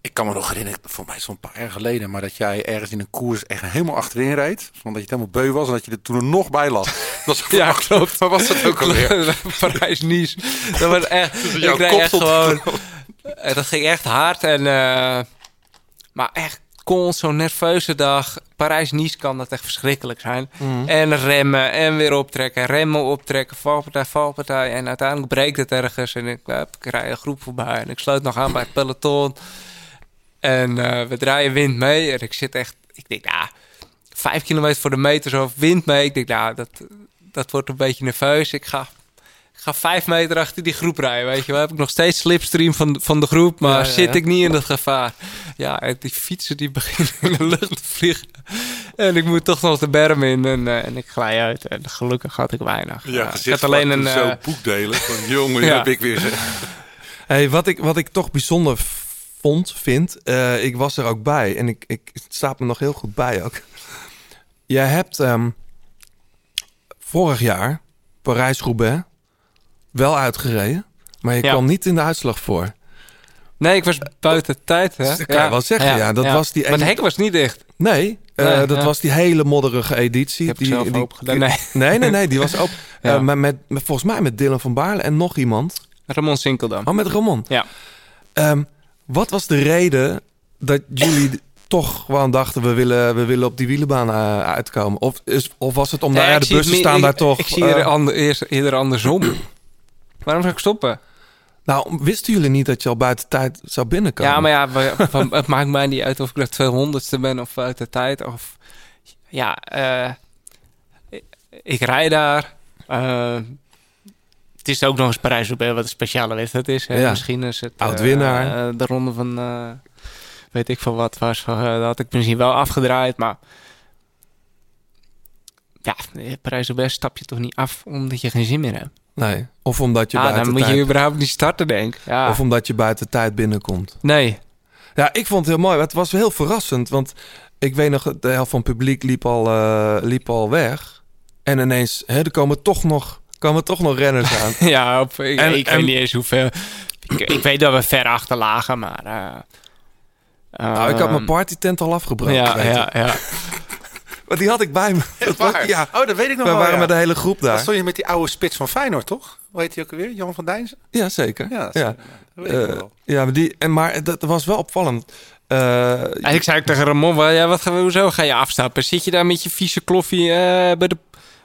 Ik kan me nog herinneren, voor mij zo'n paar jaar geleden, maar dat jij ergens in een koers echt helemaal achterin reed. Omdat je het helemaal beu was en dat je er toen er nog bij lag. *laughs* Dat was Ja, *laughs* klopt. Maar was dat ook alweer? *laughs* Parijs-Nice. Dat was echt... ik reed echt gewoon... Eh, Dat ging echt hard. En, eh, maar echt kon zo'n nerveuze dag. Parijs-Nice kan dat echt verschrikkelijk zijn. En remmen en weer optrekken. Remmen, optrekken, valpartij, valpartij. En uiteindelijk breekt het ergens. En ik, rij een groep voorbij. En ik sluit nog aan bij het peloton. En eh, we draaien wind mee. En ik zit echt... Ik denk, nou, vijf kilometer voor de meter zo wind mee. Ik denk, nou, dat, dat wordt een beetje nerveus. Ik ga, ga vijf meter achter die groep rijden, weet je wel. Heb ik nog steeds slipstream van, van de groep, maar Ja, ja, zit ik niet in dat gevaar. Ja, en die fietsen die *laughs* beginnen in de lucht te vliegen. En ik moet toch nog de berm in en, eh, en ik glij uit. En gelukkig had ik weinig. Ja, ik had alleen een... zo eh, boek delen van *laughs* jongen, Ja. heb ik weer. *laughs* Hey, wat, ik, wat ik toch bijzonder vond, vind, eh, ik was er ook bij en ik, ik, het staat me nog heel goed bij ook. Jij hebt ehm, vorig jaar Parijs-Roubaix wel uitgereden, maar je Ja. kwam niet in de uitslag voor. nee, ik was buiten tijd, hè. Dat kan je wel zeggen, ja. Dat was die Maar het hek was niet dicht. Nee, eh, dat ja. was die hele modderige editie. Die, zelf die, open gedaan. Nee. nee, nee, nee, die was ook *laughs* Ja. eh, met, volgens mij met Dylan van Baarle en nog iemand. Ramon Sinkeldam. Oh, met Ramon. Ja. Ehm, wat was de reden dat jullie toch gewoon dachten... we willen, we willen op die wielenbaan eh, uitkomen? Of, is, of was het Nee, ja, ik de zie het bussen staan ik- daar toch... Ik zie er eh, ander, eerder andersom. Waarom zou ik stoppen? nou, wisten jullie niet dat je al buiten tijd zou binnenkomen? Ja, maar ja, we- *laughs* van- het maakt mij niet uit of ik de 200ste ben of uit de tijd. Of, ja, eh, ik, ik rij daar. Eh, het is ook nog eens Parijs-Roubaix, wat een speciale wedstrijd is. Hè? Ja. Misschien is het... Oud-winnaar. eh, de ronde van... weet ik veel wat was. dat had ik misschien wel afgedraaid, maar... Ja, eh, Parijs-Roubaix stap je toch niet af omdat je geen zin meer hebt? Nee. Of omdat je Ja, buiten dan moet je überhaupt niet starten, denk ik. Ja. Of omdat je buiten tijd binnenkomt. Nee. Ja, ik vond het heel mooi. Het was heel verrassend. Want ik weet nog, de helft van het publiek liep al, eh, liep al weg. En ineens, hè, er komen toch nog, komen toch nog renners aan. *laughs* ja, op, ik, En- ik en- weet niet eens hoeveel... Ik, ik weet dat we ver achter lagen, maar... eh, nou, ik had mijn ehm, partytent al afgebroken. Ja, ja, ja. Maar die had ik bij me. Dat was- Waar? ja, Oh, dat weet ik nog we wel. waren ja. met de hele groep Dan daar. stond je met die oude spits van Feyenoord, toch? Hoe heet hij ook alweer? Jan van Dijnsen? Ja, zeker. Ja, Ja, dat ja. Dat weet ik Eh, wel. ja maar, die, en, maar dat was wel opvallend. Eh, En ik zei ook tegen Ramon, wel, ja, wat we, hoezo ga je afstappen? Zit je daar met je vieze kloffie eh, bij, de,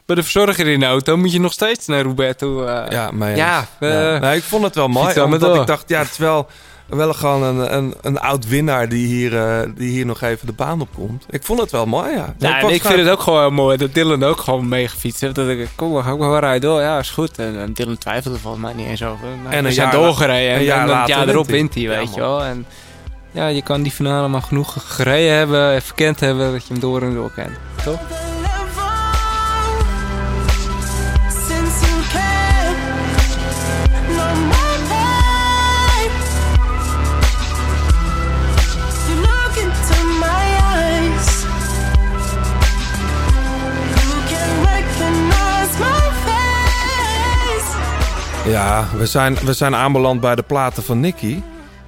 bij de verzorger in de auto? Moet je nog steeds naar eh? ja, maar ja, Ja. Nee, ik vond het wel mooi. Omdat door. ik dacht, ja, het is wel, wel gewoon een, een, een oud winnaar die hier, eh, die hier nog even de baan op komt. Ik vond het wel mooi, ja. Ja, ik vind het ook gewoon mooi dat Dylan ook gewoon meegefietst heeft. Dat ik, kom, dan ga ik wel rijden door. Ja, is goed. En, en Dylan twijfelde volgens mij niet eens over. En we zijn doorgereden. En, een jaar en dan jaar erop wint hij, hij. weet Ja, je wel. En ja, je kan die finale maar genoeg gereden hebben, verkend hebben, dat je hem door en door kent. Toch? Ja, we zijn, we zijn aanbeland bij de platen van Nicky.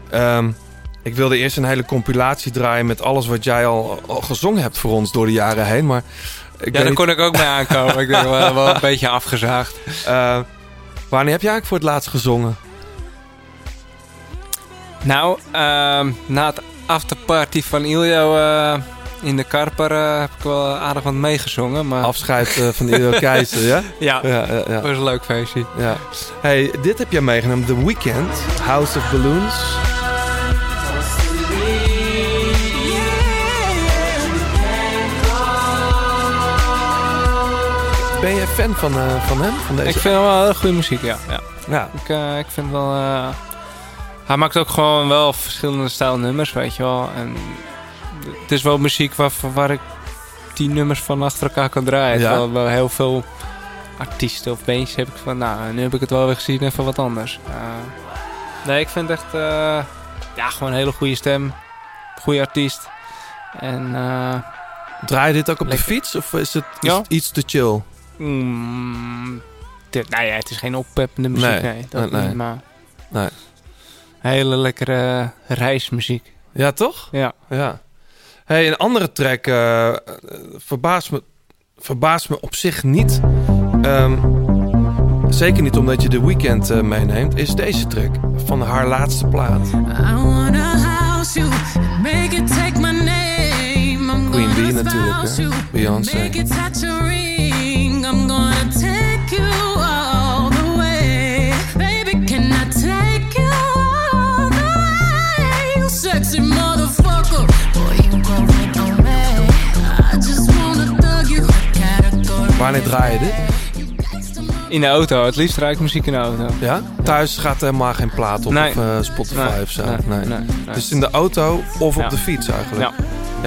Ehm, ik wilde eerst een hele compilatie draaien met alles wat jij al, al gezongen hebt voor ons door de jaren heen. Maar ik Ja, daar niet, kon ik ook mee aankomen. ik denk wel, wel een beetje afgezaagd. eh, wanneer heb jij eigenlijk voor het laatst gezongen? Nou, ehm, na het afterparty van Iljo eh, in de Karper heb ik wel aardig wat meegezongen. Maar Afscheid eh, van Ido *laughs* Keizer, ja? ja, Ja, ja, was een leuk feestje. ja. Hey, dit heb jij meegenomen. The Weeknd, House of Balloons. Ben je fan van, eh, van hem? Van deze? Ik vind hem wel heel goede muziek, ja. ja. Ja, Ik, eh, ik vind wel... hij maakt ook gewoon wel verschillende stijl nummers, weet je wel. En het is wel muziek waar, waar ik die nummers van achter elkaar kan draaien. Ja. Terwijl wel heel veel artiesten of bandjes heb ik van... Nou, nu heb ik het wel weer gezien, even wat anders. Eh, nee, ik vind echt... eh, ja, gewoon een hele goede stem. Goede artiest. En... eh, Draai je dit ook op Lekker. de fiets of is het, Ja. iets te chill? Mm, dit, nou ja, het is geen oppeppende muziek, Nee, nee. dat nee. niet, maar Nee. hele lekkere reismuziek. Ja, toch? Ja. Ja. Hey, een andere track eh verbaast, me, verbaast me op zich niet. Ehm, zeker niet omdat je de weekend eh, meeneemt. Is deze track van haar laatste plaat. Queen Bee natuurlijk, hè? Beyoncé. Wanneer draai je dit? In de auto, het liefst rijd ik muziek in de auto. Ja? Thuis gaat helemaal geen plaat op Nee. of eh, Spotify Nee, of zo. nee. Dus in de auto of op de fiets eigenlijk. Ja.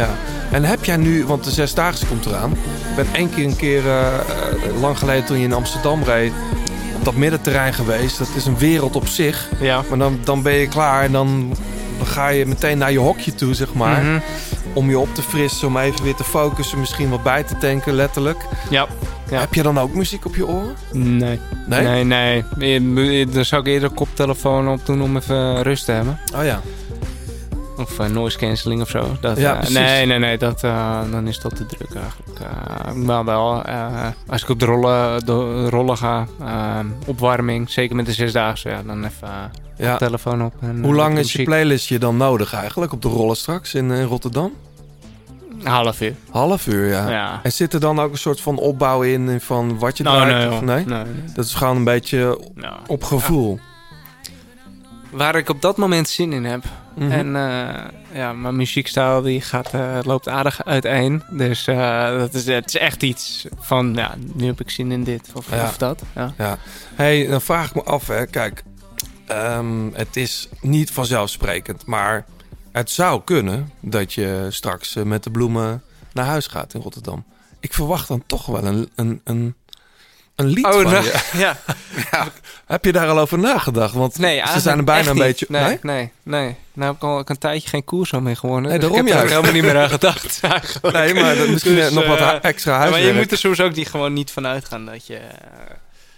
Ja. En heb jij nu, want de Zesdaagse komt eraan. Ik ben één keer een keer, eh, lang geleden toen je in Amsterdam reed, op dat middenterrein geweest. Dat is een wereld op zich. Ja. Maar dan, dan ben je klaar en dan, dan ga je meteen naar je hokje toe, zeg maar. Mhm. Om je op te frissen, om even weer te focussen, misschien wat bij te tanken, letterlijk. Ja. Ja. Heb je dan ook muziek op je oren? Nee. Nee? Nee, nee. Dan zou ik eerder koptelefoon op doen om even rust te hebben. Oh ja. Of eh, noise cancelling of zo. Dat, Ja, eh, nee, nee, nee. Dat, eh, dan is dat te druk eigenlijk. Maar wel, als ik op de rollen, de rollen ga, opwarming, zeker met de zesdaagse, ja, dan even ja. telefoon op. En, Hoe eh, lang is je playlistje dan nodig eigenlijk op de rollen straks in, in Rotterdam? Een half uur. Half uur, ja. Ja. En zit er dan ook een soort van opbouw in van wat je Nou, draait? nee, of nee? nee, nee. Dat is gewoon een beetje Nou, op gevoel. Waar ik op dat moment zin in heb. Mhm. En eh, ja, mijn muziekstijl die gaat, eh, loopt aardig uiteen. Dus eh, dat is, het is echt iets van, ja, nu heb ik zin in dit of, Ja. of dat. Ja. Ja. hey, dan vraag ik me af, hè. Kijk, ehm, het is niet vanzelfsprekend, maar het zou kunnen dat je straks eh, met de bloemen naar huis gaat in Rotterdam. Ik verwacht dan toch wel een, een, een, een lied Oh, van nou, je. *laughs* *laughs* ja. Heb je daar al over nagedacht? Want Nee, ze zijn er bijna een beetje... Nee, nee, nee. Nou heb ik al een tijdje geen koers al mee gewonnen. Nee, dus daarom ik heb er helemaal niet meer aan *laughs* gedacht eigenlijk. Nee, maar dat- misschien Dus, nog wat eh, extra ja, Maar je moet er soms ook niet, gewoon niet van uitgaan dat je...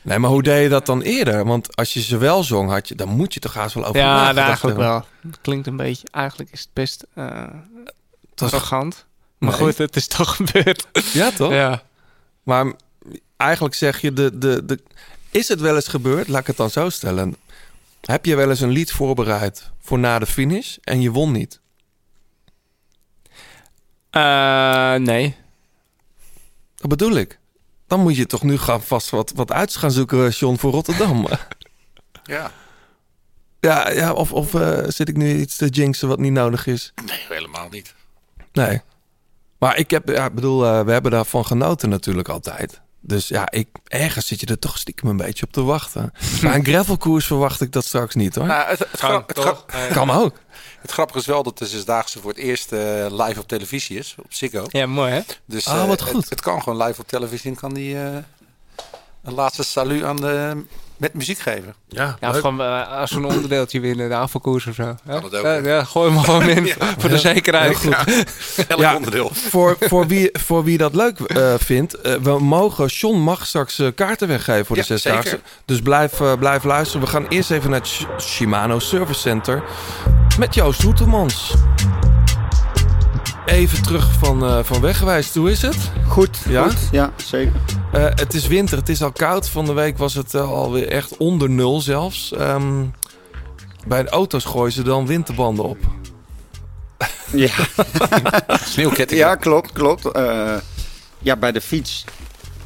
Nee, maar hoe deed je dat dan eerder? Want als je ze wel zong, had je, dan moet je toch haast wel over ja, nagedacht eigenlijk wel. Het klinkt een beetje... Eigenlijk is het best was- arrogant. Maar Nee. goed, het is toch *laughs* gebeurd. Ja, toch? Ja. Maar eigenlijk zeg je, de, de, de, is het wel eens gebeurd? Laat ik het dan zo stellen. Heb je wel eens een lied voorbereid voor na de finish en je won niet? Eh, nee. Dat bedoel ik. Dan moet je toch nu gaan vast wat, wat uit gaan zoeken, John, voor Rotterdam. *laughs* Ja. ja, ja, of, of eh, zit ik nu iets te jinxen wat niet nodig is? Nee, helemaal niet. Nee. Maar ik heb, ja, bedoel, eh, we hebben daarvan genoten natuurlijk altijd. Dus ja, ik, ergens zit je er toch stiekem een beetje op te wachten. *laughs* Maar een gravelkoers verwacht ik dat straks niet hoor. Nou, het, kan ook. Het grappige is wel dat de Zesdaagse voor het eerst eh, live op televisie is, op Ziggo. Ja, mooi hè? Dus Ah, eh, wat het- goed. Het, kan gewoon live op televisie en kan die eh, een laatste salut aan de, met muziek geven. Ja, Ja, of gewoon eh, als we een onderdeeltje winnen, de afvalkoers of zo. dat ook, Ja, hè? ja, gooi hem gewoon *laughs* in voor de zekerheid. Goed. Elk Ja. onderdeel. voor, voor, wie, voor wie dat leuk eh, vindt, eh, we mogen, John mag straks eh, kaarten weggeven voor de Ja, Zesdaagse. zeker. Dus blijf, eh, blijf luisteren. We gaan eerst even naar het Sh- Shimano Service Center met Joost Hoetemans. Even terug van, eh van weggewijs. Hoe is het? Goed, Ja? goed. Ja, zeker. Eh, het is winter, het is al koud. Van de week was het eh, alweer echt onder nul zelfs. Ehm, bij de auto's gooien ze dan winterbanden op. Ja, *laughs* Sneeuwketting. ja klopt, klopt. Eh, ja, bij de fiets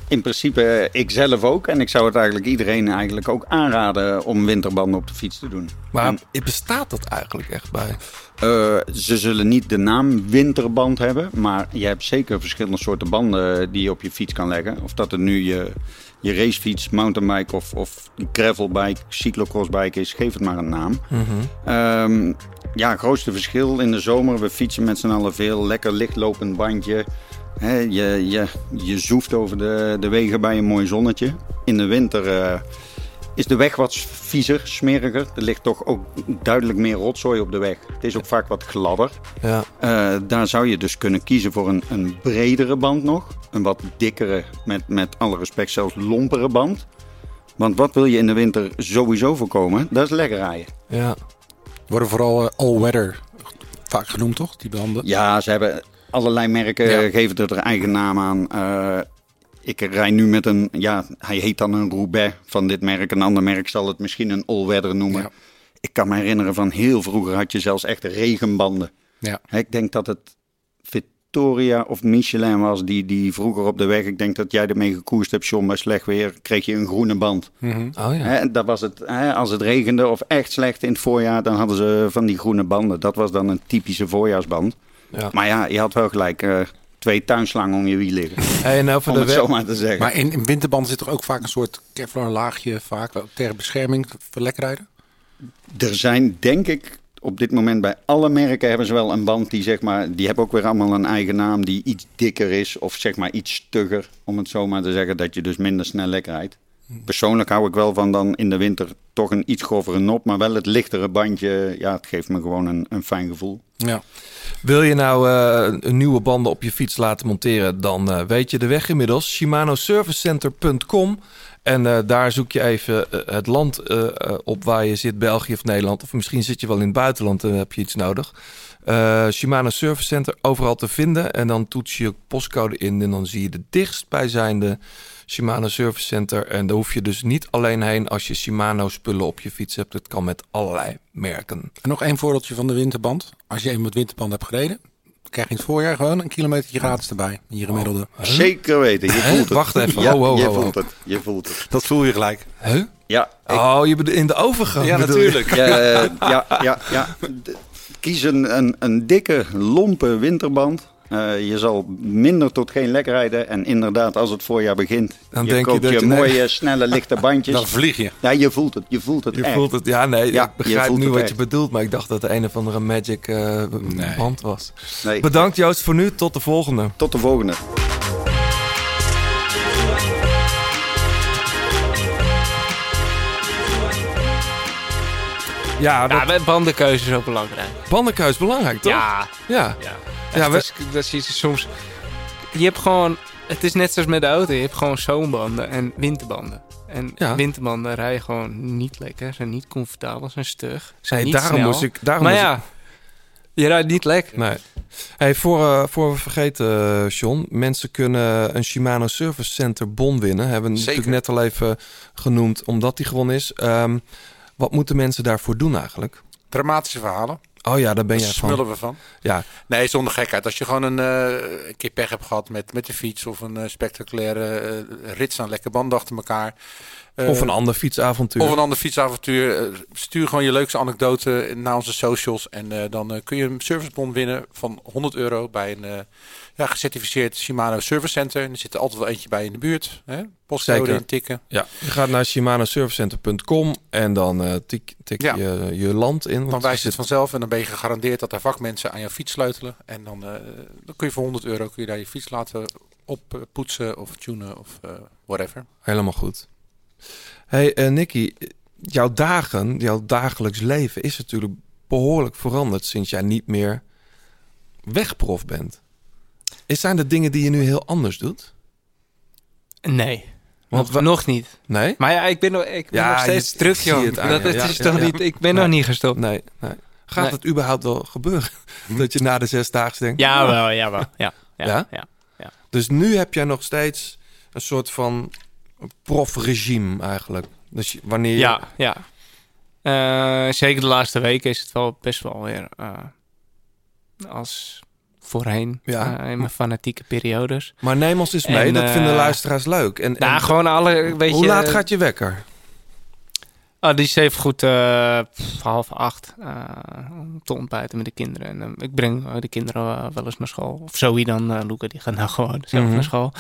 in principe eh, ik zelf ook. En ik zou het eigenlijk iedereen eigenlijk ook aanraden om winterbanden op de fiets te doen. Maar En, bestaat dat eigenlijk echt bij? eh, ze zullen niet de naam winterband hebben. Maar je hebt zeker verschillende soorten banden die je op je fiets kan leggen. Of dat het nu je, je racefiets, mountainbike of, of gravelbike, cyclocrossbike is. Geef het maar een naam. Ehm, ja, het grootste verschil in de zomer. We fietsen met z'n allen veel. Lekker lichtlopend bandje. Je, je, je zoeft over de, de wegen bij een mooi zonnetje. In de winter eh, is de weg wat viezer, smeriger. Er ligt toch ook duidelijk meer rotzooi op de weg. Het is ook vaak wat gladder. Ja. Eh, daar zou je dus kunnen kiezen voor een, een bredere band nog. Een wat dikkere, met, met alle respect zelfs lompere band. Want wat wil je in de winter sowieso voorkomen? Dat is lekker rijden. Ja. Worden vooral eh, all-weather vaak genoemd, toch? Die banden. Ja, ze hebben allerlei merken, Ja. geven er hun eigen naam aan. Eh, ik rij nu met een, ja, hij heet dan een Roubaix van dit merk. Een ander merk zal het misschien een all-weather noemen. Ja. Ik kan me herinneren van heel vroeger had je zelfs echt regenbanden. Ja. Hè, Ik denk dat het Victoria of Michelin was die, die vroeger op de weg. Ik denk dat jij ermee gekoerst hebt, John. Bij slecht weer kreeg je een groene band. Oh ja. Hè, dat was het, hè, als het regende of echt slecht in het voorjaar, dan hadden ze van die groene banden. Dat was dan een typische voorjaarsband. Ja. Maar ja, je had wel gelijk eh, twee tuinslangen om je wiel liggen. Hey, over Om de het zo maar te zeggen. Maar in, in winterbanden zit toch ook vaak een soort Kevlar laagje, vaak ook ter bescherming voor lekrijden? Er zijn, denk ik, op dit moment bij alle merken hebben ze wel een band die zeg maar, die hebben ook weer allemaal een eigen naam die iets dikker is of zeg maar iets stugger, om het zo maar te zeggen, dat je dus minder snel lek rijdt. Persoonlijk hou ik wel van dan in de winter toch een iets grovere nop, maar wel het lichtere bandje. Ja, het geeft me gewoon een, een fijn gevoel. Ja. Wil je nou eh, nieuwe banden op je fiets laten monteren, dan eh, weet je de weg inmiddels. ShimanoServiceCenter.com en eh, daar zoek je even het land op waar je zit, België of Nederland. Of misschien zit je wel in het buitenland en heb je iets nodig. Shimano Service Center overal te vinden. En dan toets je postcode in en dan zie je de dichtstbijzijnde Shimano Service Center. En daar hoef je dus niet alleen heen als je Shimano spullen op je fiets hebt. Het kan met allerlei merken. En nog één voorbeeldje van de winterband. Als je even met winterband hebt gereden, krijg je in het voorjaar gewoon een kilometertje gratis erbij. In je gemiddelde. Zeker weten, je voelt het. Wacht even, Ja, ho, ho, je ho, voelt het. Je voelt het. Dat voel je gelijk. Huh? Ja, ik- Oh, je bedoelt in de overgang. Ja, je? natuurlijk. Ja, eh, ja, ja, ja. Kies een, een, een dikke, lompe winterband. Eh, je zal minder tot geen lek rijden. En inderdaad, als het voorjaar begint, Dan je denk je dat je, je- nee. mooie, snelle, lichte *laughs* bandjes. Dan vlieg je. Ja, je voelt het. Je voelt het Je echt. voelt het, ja, nee, Ja, ik je begrijp nu wat echt. je bedoelt, maar ik dacht dat het een of andere magic eh, band was. Nee. Bedankt Joost voor nu, tot de volgende. Tot de volgende. Ja, dat, Ja, bandenkeuze is ook belangrijk. bandenkeus is belangrijk, toch? Ja, Ja. ja. Ja, we- dat, is, dat zie je soms. Je hebt gewoon. Het is net zoals met de auto. Je hebt gewoon zomerbanden en winterbanden. En Ja. winterbanden rijden gewoon niet lekker, zijn niet comfortabel, zijn stug. Zijn Nee, niet daarom snel. moest ik- daarom maar moest ja, je rijdt niet lekker. Nee. Hey, voor, eh, voor we vergeten, eh, John. Mensen kunnen een Shimano Service Center bon winnen. Hebben we natuurlijk net al even genoemd, omdat die gewonnen is. Ehm, wat moeten mensen daarvoor doen eigenlijk? Dramatische verhalen. Oh ja, daar ben Daar jij smullen van. we van. Ja, Nee, zonder gekheid. Als je gewoon een, eh, keer pech hebt gehad met, met de fiets of een eh, spectaculaire eh, rits aan lekke banden achter elkaar. of een ander fietsavontuur. Of een ander fietsavontuur. Stuur gewoon je leukste anekdote naar onze socials. En dan kun je een servicebon winnen van 100 euro bij een ja, gecertificeerd Shimano Service Center. En er zit er altijd wel eentje bij in de buurt. Hè? Postcode intikken. Ja, je gaat naar shimanoservicecenter.com en dan eh, tik, tik Ja. je je land in. Dan wijst het vanzelf en dan ben je gegarandeerd dat er vakmensen aan jouw fiets sleutelen. En dan, eh, dan kun je voor 100 euro kun je daar je fiets laten oppoetsen of tunen of eh, whatever. Helemaal goed. Hey Nicky, jouw dagen, jouw dagelijks leven is natuurlijk behoorlijk veranderd sinds jij niet meer wegprof bent. Is zijn er dingen die je nu heel anders doet? Nee. Want nog, nog niet. Nee? Maar ja, ik ben nog, ik ben Ja, nog steeds je- terug, joh. Dat, Ja, is ja, toch ja. niet, ik ben Nee. nog niet gestopt. Nee, nee. Gaat Nee. het überhaupt wel gebeuren? Dat je na de zesdaagse denkt... Ja, wel, ja, wel. Ja, ja, Ja? ja. ja. Dus nu heb jij nog steeds een soort van profregime eigenlijk. Dus je- wanneer je... Ja, ja. Eh, zeker de laatste weken is het wel best wel weer eh, als voorheen Ja. eh, in mijn fanatieke periodes. Maar neem ons eens mee, En, dat vinden eh, luisteraars leuk. En, Nou, en gewoon alle, weet hoe je... laat gaat je wekker? Oh, die is even goed eh, pff, half acht om te ontbijten met de kinderen. En ik breng de kinderen wel eens naar school. Of Zoe dan, Luca, die gaat nou gewoon zelf Mhm. naar school.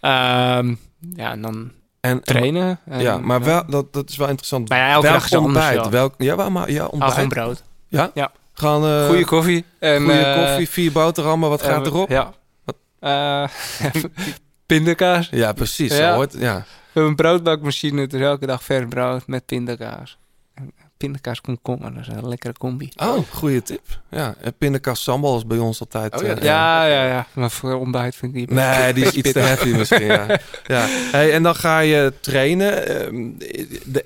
Ehm, ja, en dan En, trainen. En, ja, maar wel, dat, dat is wel interessant. Maar ja, elke Welk dag is anders, ontbijt? Welk, ja, maar ja, ontbijt. brood. Ja? Ja. Gewoon eh, Goede koffie. En, goede eh, koffie, vier boterhammen. Wat gaat eh, erop? Ja. *laughs* Pindakaas. Ja, precies. Ja. Hoort, ja. We hebben een broodbakmachine, dus elke dag vers brood met pindakaas. Pindakaas komkommer, dat is een lekkere combi. Oh, goede tip. Ja, en pindakaas sambal is bij ons altijd... Oh ja, eh, Ja, ja, ja. Maar voor ontbijt vind ik die... Nee, die is iets te heavy misschien, ja. ja. Hey, en dan ga je trainen. Ehm, De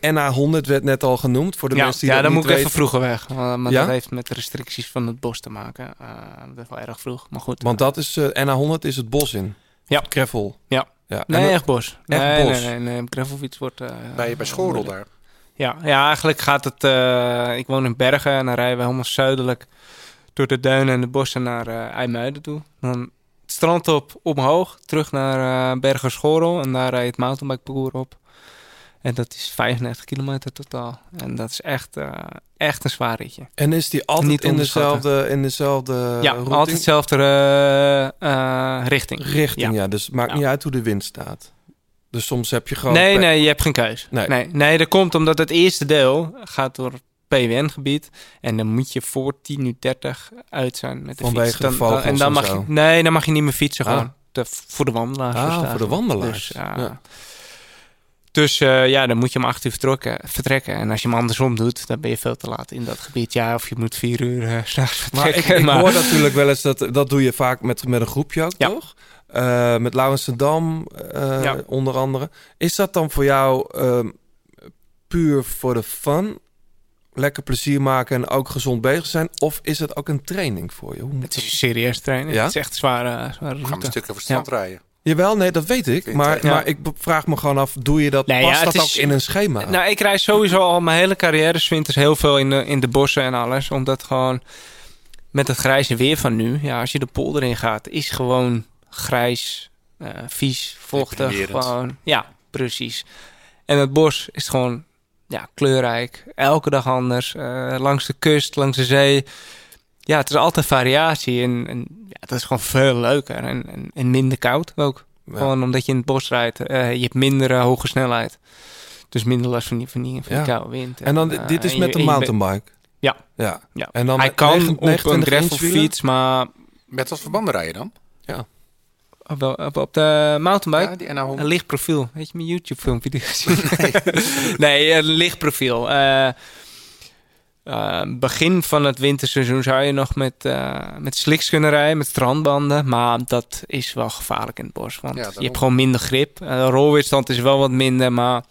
NA100 werd net al genoemd, voor de ja, mensen die ja dat dan moet ik weten. even vroeger weg. Want maar Ja? dat heeft met de restricties van het bos te maken. Eh, dat is wel erg vroeg, maar goed. Want dat is, eh NA100 is het bos in. Ja. Gravel. Ja. ja. Nee, echt bos. Echt nee, bos. Nee, nee, nee. Gravelfiets wordt... eh, Bij, bij moeilijk. daar. Ja, ja, eigenlijk gaat het... eh, ik woon in Bergen en dan rijden we helemaal zuidelijk... door de duinen en de bossen naar eh IJmuiden toe. Dan het strand op, omhoog, terug naar eh Bergen Schorrel... en daar rijdt het mountainbikeparcours op. En dat is 95 kilometer totaal. En dat is echt, eh, echt een zwaar ritje. En is die altijd Niet in dezelfde, in dezelfde ja, altijd dezelfde eh, eh, richting. richting? Ja. Ja. dus het maakt Ja. niet uit hoe de wind staat. Dus soms heb je gewoon... Nee, nee, je hebt geen keus. Nee. Nee. Nee, dat komt omdat het eerste deel gaat door PWN-gebied. En dan moet je voor 10 uur 30 uit zijn met de Vanwege fiets. de Dan, vogels en dan mag je, nee, dan mag je niet meer fietsen Ah. gewoon. De, voor de wandelaars. Ah, voor de wandelaars. Dus, ja. Ja. Dus eh, ja, dan moet je om 8 uur vertrokken, vertrekken. En als je hem andersom doet, dan ben je veel te laat in dat gebied. Ja, of je moet 4 uur eh, s'nachts Maar ik, vertrekken. hoor natuurlijk wel eens dat... Dat doe je vaak met, met een groepje ook, Ja. toch? Eh, met Laurens Dam, eh Ja. onder andere. Is dat dan voor jou ehm, puur voor de fun? Lekker plezier maken en ook gezond bezig zijn? Of is het ook een training voor je? Hoe moet Het is een serieus trainen. Ja? Het is echt zware, zware We gaan een stuk over het strand rijden. Jawel, nee, dat weet ik. Maar, maar Ja. ik vraag me gewoon af, doe je dat, Nee, past ja, dat is- ook in een schema? Nou, ik reis sowieso al mijn hele carrière, winters heel veel in de, in de bossen en alles. Omdat gewoon met het grijze weer van nu, ja, als je de polder in gaat, is gewoon grijs, eh, vies, vochtig. Gewoon, ja, precies. En het bos is gewoon ja, kleurrijk, elke dag anders. eh, langs de kust, langs de zee. ja, het is altijd variatie. En, en ja, dat is gewoon veel leuker. En, en, en minder koud ook. Ja. Gewoon omdat je in het bos rijdt. eh, je hebt minder hoge snelheid. Dus minder last van die, van die, van die Ja. koude wind. En dan, dit is met je- een je mountainbike. Ja. Ja. Ja. En dan Hij kan 9 op een 29 inch wielen? gravelfiets, maar Met wat verbanden rijden dan? Op, op, op de mountainbike... Ja, die NA100. Een licht profiel. Weet je mijn YouTube filmpje die gezien? *laughs* *laughs* nee, een licht profiel. Eh, eh, begin van het winterseizoen zou je nog met, eh, met slicks kunnen rijden, met strandbanden. Maar dat is wel gevaarlijk in het bos. Want Ja, je hebt gewoon minder grip. De rolweerstand is wel wat minder. Maar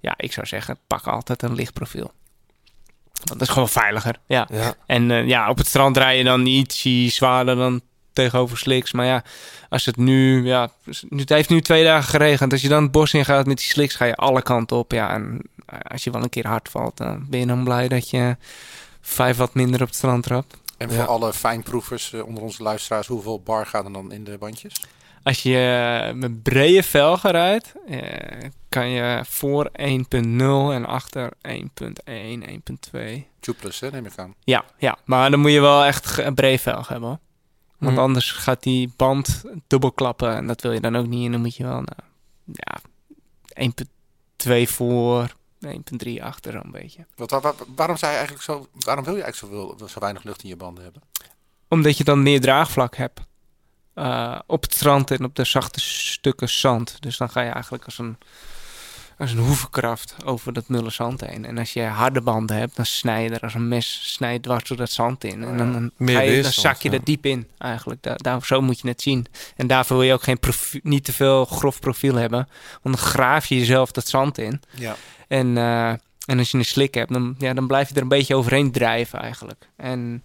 ja, ik zou zeggen, pak altijd een licht profiel. Want dat is gewoon veiliger. Ja. Ja. En ja, op het strand rij je dan ietsje zwaarder dan tegenover slicks. Maar ja, als het nu, ja, het heeft nu twee dagen geregend. Als je dan het bos in gaat met die slicks, ga je alle kanten op. Ja, en als je wel een keer hard valt, dan ben je dan blij dat je vijf wat minder op het strand trapt. En voor Ja. alle fijnproevers eh, onder onze luisteraars, hoeveel bar gaat er dan in de bandjes? Als je eh, met brede velgen rijdt, eh, kan je voor 1.0 en achter 1.1, 1.2. Tubeless, hè, neem ik aan. Ja, ja, maar dan moet je wel echt een breed velg hebben. Want Mhm. anders gaat die band dubbel klappen en dat wil je dan ook niet. En dan moet je wel nou, ja, 1.2 voor, 1.3 achter zo'n beetje. Wat, waar- waar- waarom, zei je eigenlijk zo, waarom wil je eigenlijk zoveel, zo weinig lucht in je banden hebben? Omdat je dan meer draagvlak hebt. eh, op het strand en op de zachte stukken zand. Dus dan ga je eigenlijk als een, als een hoevenkracht over dat mulle zand heen. En als je harde banden hebt, dan snij je er als een mes snij je dwars door dat zand in. En dan, dan, ga je, dan zak je er diep in eigenlijk. Daar, daar, zo moet je het zien. En daarvoor wil je ook geen niet te veel grof profiel hebben. Want dan graaf je jezelf dat zand in. Ja. En, eh, en als je een slik hebt, dan, ja, dan blijf je er een beetje overheen drijven eigenlijk. En,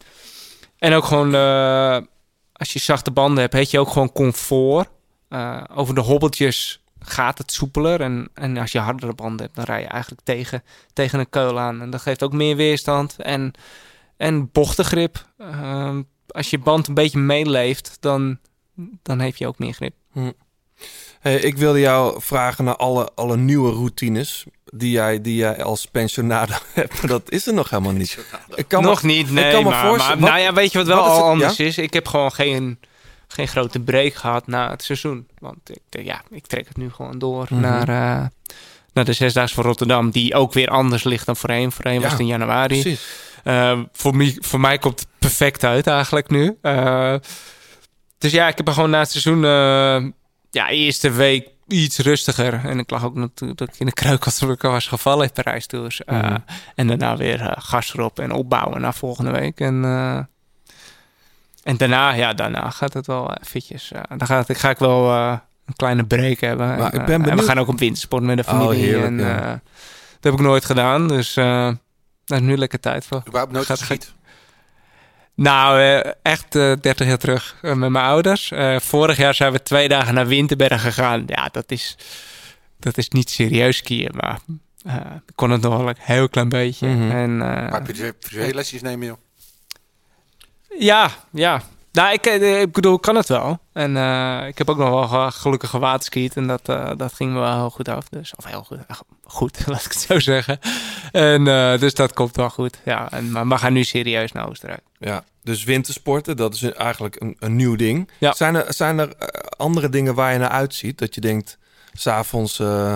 en ook gewoon, eh, als je zachte banden hebt, heb je ook gewoon comfort. Eh, over de hobbeltjes gaat het soepeler. En, en als je hardere banden hebt, dan rij je eigenlijk tegen, tegen een keul aan. En dat geeft ook meer weerstand en, en bochtengrip. Eh, als je band een beetje meeleeft, dan, dan heb je ook meer grip. Hey, ik wilde jou vragen naar alle, alle nieuwe routines die jij, die jij als pensionado *laughs* hebt. Maar dat is er nog helemaal niet. Ik kan me- Nog niet, ik nee. kan me maar, wat- nou ja, weet je wat wel wat is al het- anders ja? is? Ik heb gewoon geen, geen grote break gehad na het seizoen. Want ik, denk, ja, ik trek het nu gewoon door Mhm. naar, eh, naar de Zesdaagse van Rotterdam. Die ook weer anders ligt dan voorheen. Voorheen was het in januari. Precies. Eh, voor, mij, voor mij komt het perfect uit eigenlijk nu. Eh, dus ja, ik heb er gewoon na het seizoen... eh, ja, eerste week iets rustiger. En ik lag ook natuurlijk dat ik in de kruikast was gevallen in Parijs Tours. Eh, Mhm. En daarna weer eh, gas erop en opbouwen naar volgende week. En, eh, en daarna, ja, daarna gaat het wel eventjes... eh, dan gaat, ga ik wel eh, een kleine break hebben. Maar en, ik ben eh, en we gaan ook op wintersport met de Oh, familie. heerlijk, en, ja. eh, dat heb ik nooit gedaan, dus eh, daar is nu lekker tijd voor. Überhaupt nooit Gaat- geschiet. Nou, eh, echt eh 30 jaar terug eh, met mijn ouders. Eh, vorig jaar zijn we twee dagen naar Winterberg gegaan. Ja, dat is, dat is niet serieus skiën, maar eh, ik kon het nog wel een heel klein beetje. Mhm. En, eh, Maar privé- privélesjes nemen, joh. Ja, ja. Nou, ik, eh, ik bedoel, ik kan het wel. En eh, ik heb ook nog wel ge- gelukkig gewaterskiet. En dat, eh, dat ging me wel heel goed af. Dus, of heel goed, goed, *laughs* laat ik het zo zeggen. En dus dat komt wel goed. Ja, en, maar we gaan nu serieus naar Oostenrijk. Ja, dus wintersporten, dat is eigenlijk een, een nieuw ding. Ja. Zijn er, zijn er andere dingen waar je naar uitziet? Dat je denkt, s'avonds eh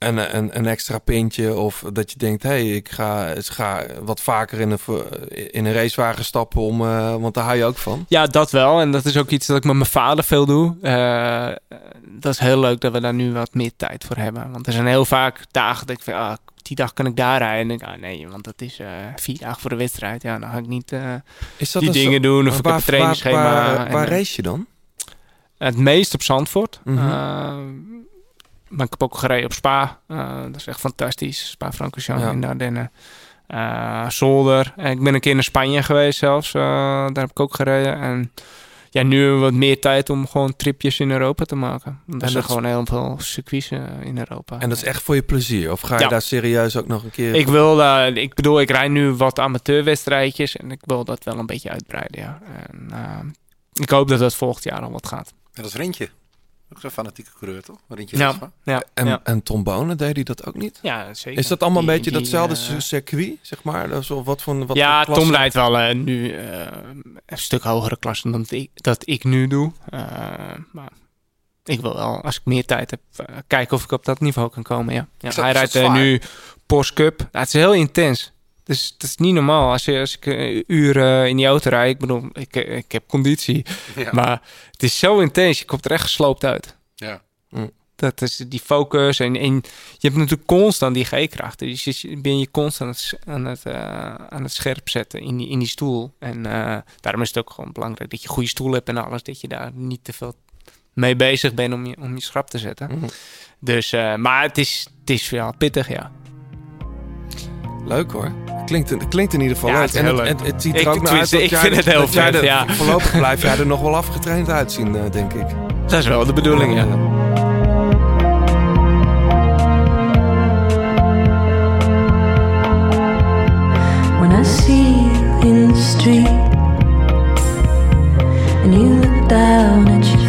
een, een, een extra pintje. Of dat je denkt, hé, hey, ik ga, ik ga wat vaker in een, in een racewagen stappen. Om, eh, want daar hou je ook van. Ja, dat wel. En dat is ook iets dat ik met mijn vader veel doe. Eh, dat is heel leuk dat we daar nu wat meer tijd voor hebben. Want er zijn heel vaak dagen dat ik van, ah, die dag kan ik daar rijden. En ik, ah, nee, want dat is eh, vier dagen voor de wedstrijd. Ja, dan ga ik niet Is dat die zo- dingen doen. Of ik waar, heb een trainingsschema. Waar, waar, race je dan? Het meest op Zandvoort. Mhm. Eh, maar ik heb ook gereden op Spa. Eh, dat is echt fantastisch. Spa-Francorchamps Ja. in de Ardennen. Eh, Zolder. En ik ben een keer naar Spanje geweest zelfs. Eh, daar heb ik ook gereden. En ja, nu hebben we wat meer tijd om gewoon tripjes in Europa te maken. En Er zijn dat- gewoon heel veel circuits in Europa. En dat is echt voor je plezier? Of ga je Ja. daar serieus ook nog een keer... Ik wil, ik bedoel, ik rijd nu wat amateurwedstrijdjes en ik wil dat wel een beetje uitbreiden, ja. En, eh, ik hoop dat dat volgend jaar al wat gaat. En dat is Rintje. Ook zo'n fanatieke coureur, toch? Rintje Ja, ja, En, ja. en trombone, deed hij dat ook niet? Ja, zeker. Is dat allemaal Die- een beetje die, datzelfde eh, circuit, zeg maar? Wel wat voor, wat ja, voor? Tom rijdt wel eh, nu eh, een stuk hogere klasse dan dat ik, dat ik nu doe. Eh, maar ik wil wel, als ik meer tijd heb, kijken of ik op dat niveau kan komen. Ja. Ja, hij rijdt nu Porsche Cup. Het is heel intens. Dus het is niet normaal als, je, als ik eh, in die auto rijd. Ik bedoel, ik, eh, ik heb conditie. Ja. Maar het is zo intens. Je komt er echt gesloopt uit. Ja. Dat is die focus. En, en je hebt natuurlijk constant die G-kracht. Dus je ben je constant aan het, eh, aan het scherp zetten in die, in die stoel. En daarom is het ook gewoon belangrijk dat je een goede stoel hebt en alles. Dat je daar niet te veel mee bezig bent om je, om je schrap te zetten. Mhm. Dus, maar het is, het is wel pittig, ja. Leuk hoor. Klinkt, het klinkt in ieder geval Ja, leuk. het En heel het, leuk. het, het ziet Ik- er ook naar uit dat ik jij, vind het heel dat jij vet, er- ja. Voorlopig blijf jij er nog wel afgetraind uitzien, eh, denk ik. Dat is wel de bedoeling, ja. When I see you in the street and you look down at your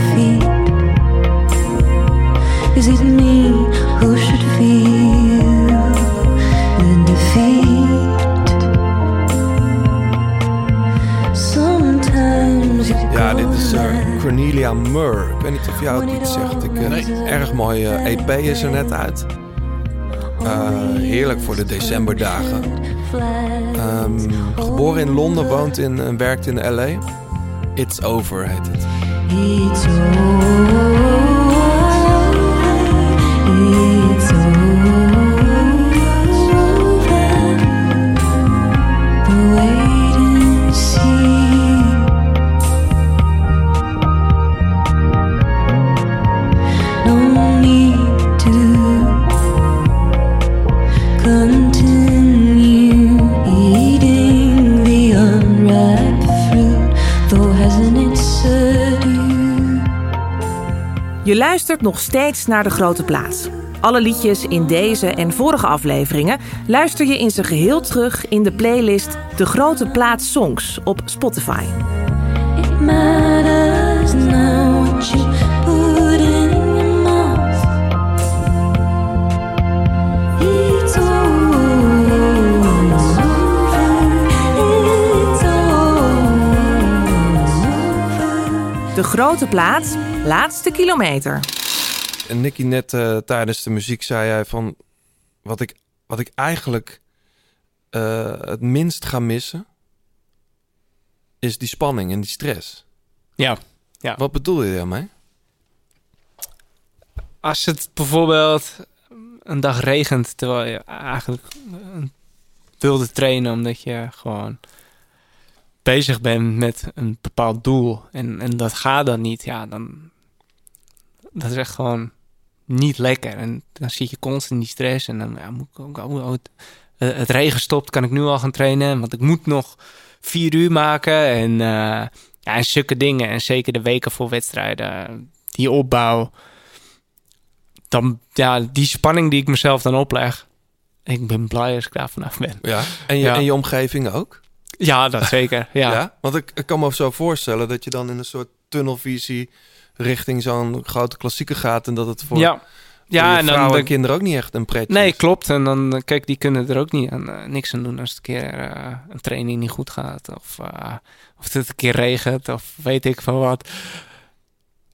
Cornelia Murr. Ik weet niet of jou het iets zegt. Ik, eh, Erg mooi eh, EP is er net uit. Eh, heerlijk voor de decemberdagen. Ehm, geboren in Londen, woont in en werkt in LA. It's Over heet het. It's over. Luistert nog steeds naar De Grote Plaats. Alle liedjes in deze en vorige afleveringen luister je in zijn geheel terug in de playlist De Grote Plaats Songs op Spotify. De Grote Plaats, laatste kilometer. En Nicky, net eh, tijdens de muziek zei hij van... Wat ik, wat ik eigenlijk eh, het minst ga missen... is die spanning en die stress. Ja, ja. Wat bedoel je daarmee? Als het bijvoorbeeld een dag regent terwijl je eigenlijk eh, wilde trainen omdat je gewoon bezig bent met een bepaald doel en, en dat gaat dan niet, ja, dan dat is echt gewoon niet lekker. En dan zit je constant in die stress en dan ja, moet ik ook, oh, oh, het, eh, het regen stopt, kan ik nu al gaan trainen, want ik moet nog vier uur maken en eh, ja, en zulke dingen. En zeker de weken voor wedstrijden, die opbouw dan ja, die spanning die ik mezelf dan opleg. Ik ben blij als ik daar vanaf ben. Ja. En je, Ja. en je omgeving ook? Ja, dat zeker. Ja. *laughs* Want ik, ik kan me zo voorstellen dat je dan in een soort tunnelvisie richting zo'n grote klassieker gaat en dat het voor, Ja. Ja, en dan- dan- kinderen ook niet echt een pretje Nee, is. klopt. En dan, eh, kijk, die kunnen er ook niet aan, eh, niks aan doen als het een keer eh, een training niet goed gaat. Of, of het een keer regent, of weet ik van wat.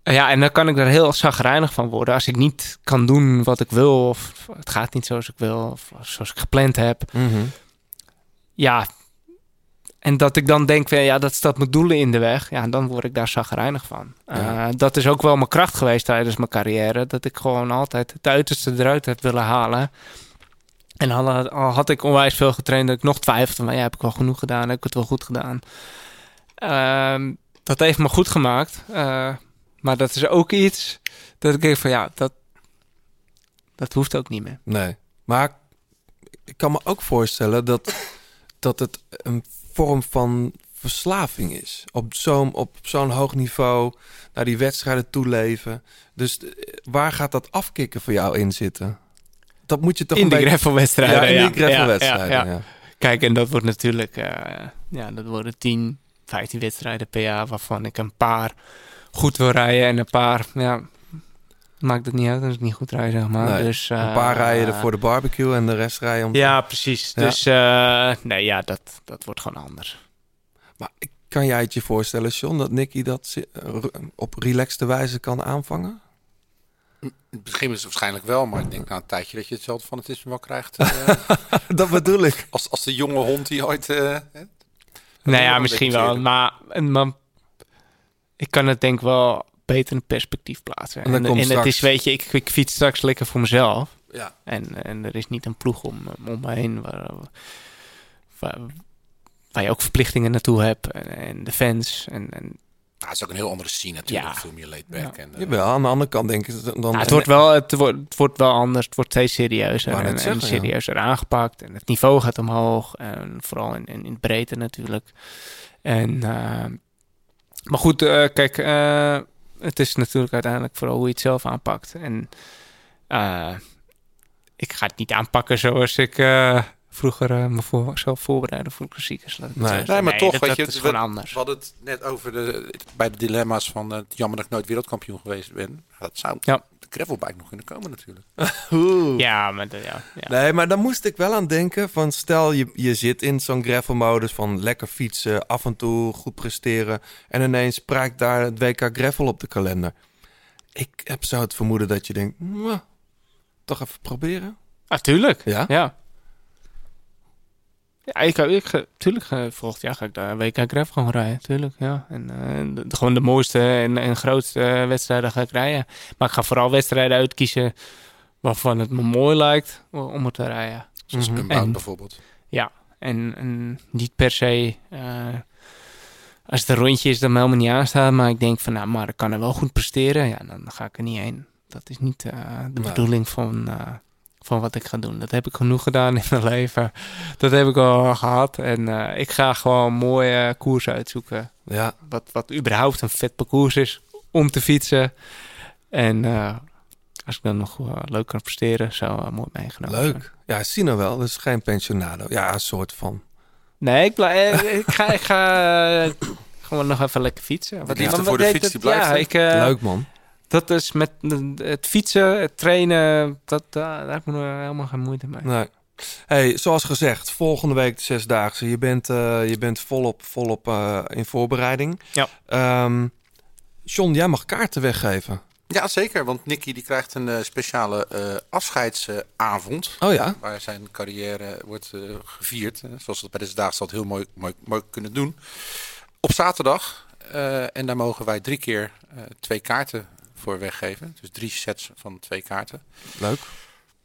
Ja, en dan kan ik er heel zagrijnig van worden als ik niet kan doen wat ik wil. Of het gaat niet zoals ik wil, of zoals ik gepland heb. Mhm. Ja, en dat ik dan denk van ja, dat staat mijn doelen in de weg. Ja, dan word ik daar zagrijnig van. Ja. Eh, dat is ook wel mijn kracht geweest tijdens mijn carrière. Dat ik gewoon altijd het uiterste eruit heb willen halen. En al, al had ik onwijs veel getraind, dat ik nog twijfelde. Maar ja, heb ik wel genoeg gedaan? Heb ik het wel goed gedaan? Ehm, dat heeft me goed gemaakt. Eh, maar dat is ook iets dat ik denk van ja, dat, dat hoeft ook niet meer. Nee. Maar ik kan me ook voorstellen dat, dat het een vorm van verslaving is. Op zo'n op zo'n hoog niveau naar die wedstrijden toeleven. Dus eh, waar gaat dat afkicken voor jou in zitten? Dat moet je toch in de beetje- gravelwedstrijden. Ja, in ja. die ja, ja. Kijk, en dat wordt natuurlijk... eh, ja, dat worden 10, 15 wedstrijden per jaar... waarvan ik een paar goed wil rijden... en een paar ja, maakt het niet uit als ik niet goed rij, zeg maar. Nee, dus, een paar eh, rijden er voor de barbecue en de rest rijden om... Ja, precies. Ja. Dus eh, nee, ja, dat, dat wordt gewoon anders. Maar kan jij het je voorstellen, John, dat Nicky dat eh, op relaxte wijze kan aanvangen? In het begin is het waarschijnlijk wel, maar ik denk na een tijdje dat je hetzelfde fanatisme wel krijgt. eh, *laughs* dat bedoel ik. Als, als de jonge hond die ooit... eh? Nou ja, misschien wel. Maar, maar ik kan het denk ik wel beter in perspectief plaatsen. En dan En, het is, weet je, ik, ik fiets straks lekker voor mezelf. Ja. En, en er is niet een ploeg om, om me heen waar, waar, waar je ook verplichtingen naartoe hebt. En, en de fans. En, en Nou, het is ook een heel andere scene natuurlijk. Ja. Veel meer laid back. Ja. En, eh, Jawel, aan de andere kant denk ik... Dan, Ja, het, wordt wel, het, wordt, het wordt wel anders. Het wordt steeds serieuzer. En, ja. serieuzer aangepakt. En het niveau gaat omhoog. En vooral in, in, in het breedte natuurlijk. En, eh, maar goed, eh, kijk. Het is natuurlijk uiteindelijk vooral hoe je het zelf aanpakt. En eh, ik ga het niet aanpakken zoals ik eh, vroeger eh, me voor, zelf voorbereidde voor klassiekers. Nee. Nee, maar toch, dat, weet dat je, is het- gewoon we- anders. We hadden het net over de, bij de dilemma's van het jammer dat ik nooit wereldkampioen geweest ben. Dat zou Ja. De gravelbike nog kunnen komen natuurlijk. *laughs* Oeh. Ja, maar ja, ja. Nee, maar dan moest ik wel aan denken van stel je, je zit in zo'n gravel-modus van lekker fietsen, af en toe goed presteren en ineens praakt daar het WK gravel op de kalender. Ik heb zo het vermoeden dat je denkt, "Mwah, toch even proberen. Ah, tuurlijk. Ja? Ja. Ja, ik, ik, ga- tuurlijk, eh, volgend jaar ga ik daar WK Graf gewoon rijden. Tuurlijk, ja. En eh, de- gewoon de mooiste en, en grootste wedstrijden ga ik rijden. Maar ik ga vooral wedstrijden uitkiezen waarvan het me mooi lijkt om er te rijden. Zoals Mhm. Unbound En- bijvoorbeeld. Ja, en, en niet per se eh, als het een rondje is dat me helemaal niet aanstaat. Maar ik denk van, nou, maar ik kan er wel goed presteren. Ja, dan ga ik er niet heen. Dat is niet de Nee. bedoeling van, van wat ik ga doen. Dat heb ik genoeg gedaan in mijn leven. Dat heb ik al gehad. En eh, ik ga gewoon een mooie koers uitzoeken. Ja, Wat, wat überhaupt een vet parcours is om te fietsen. En eh, als ik dan nog eh, leuk kan presteren, zou mooi meegenomen zijn. leuk. Ja, Sino wel, dus geen pensionado. Ja, een soort van. Nee, ik, blij- eh, ik ga, ik ga gewoon nog even lekker fietsen. Wat liefde voor de fiets, die blijft, Ja, ik, leuk man. Dat is met het fietsen, het trainen, dat, daar heb ik nog helemaal geen moeite mee. Nee. Hey, zoals gezegd, volgende week de zesdaagse. Je bent, eh, je bent volop, volop eh, in voorbereiding. Ja. Ehm, John, jij mag kaarten weggeven. Ja, zeker. Want Nicky die krijgt een eh, speciale eh, afscheidsavond. Oh ja? Waar zijn carrière wordt gevierd. zoals we dat bij deze altijd heel mooi, mooi, mooi kunnen doen. Op zaterdag. eh, en daar mogen wij drie keer eh, twee kaarten voor weggeven. Dus drie sets van twee kaarten. Leuk.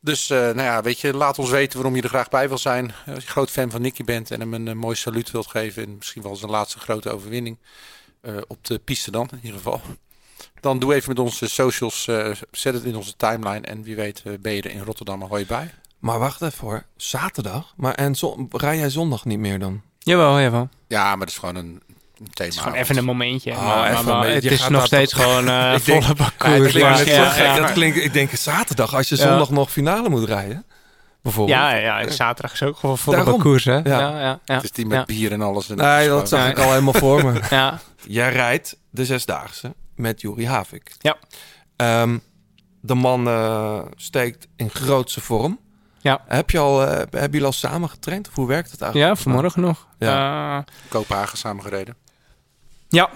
Dus eh, nou ja, weet je, laat ons weten waarom je er graag bij wil zijn. Als je groot fan van Nicky bent en hem een, eh, mooi saluut wilt geven. En misschien wel zijn laatste grote overwinning. eh, op de piste dan, in ieder geval. Dan doe even met onze socials, eh, zet het in onze timeline. En wie weet eh, ben je er in Rotterdam hoor je bij. Maar wacht even hoor. Zaterdag? Maar en rij jij zondag niet meer dan? Jawel, jawel. Ja, maar dat is gewoon een thema. Het is gewoon even een momentje. Oh, maar, even maar een beetje. het Je is gaat nog steeds gewoon *laughs* eh Ik denk- volle Ja, parcours. dat klinkt net ja, zo gek. ja. Dat klinkt, ik denk zaterdag als je Ja. zondag nog finale moet rijden. Bijvoorbeeld. Ja, ja, zaterdag is ook gewoon volle parcours, hè? Ja. Ja, ja, ja. Het is die met ja. bier en alles. En Nee, dat zag ik al helemaal voor me. *laughs* Ja. Jij rijdt de zesdaagse met Juri Havik. Ja. Ehm, de man eh, steekt in grootse vorm. Ja. Heb je al, eh, hebben jullie al samen getraind? Of hoe werkt het eigenlijk? Ja, vanmorgen nog. Ja. Eh, Kopenhagen samengereden. Ja.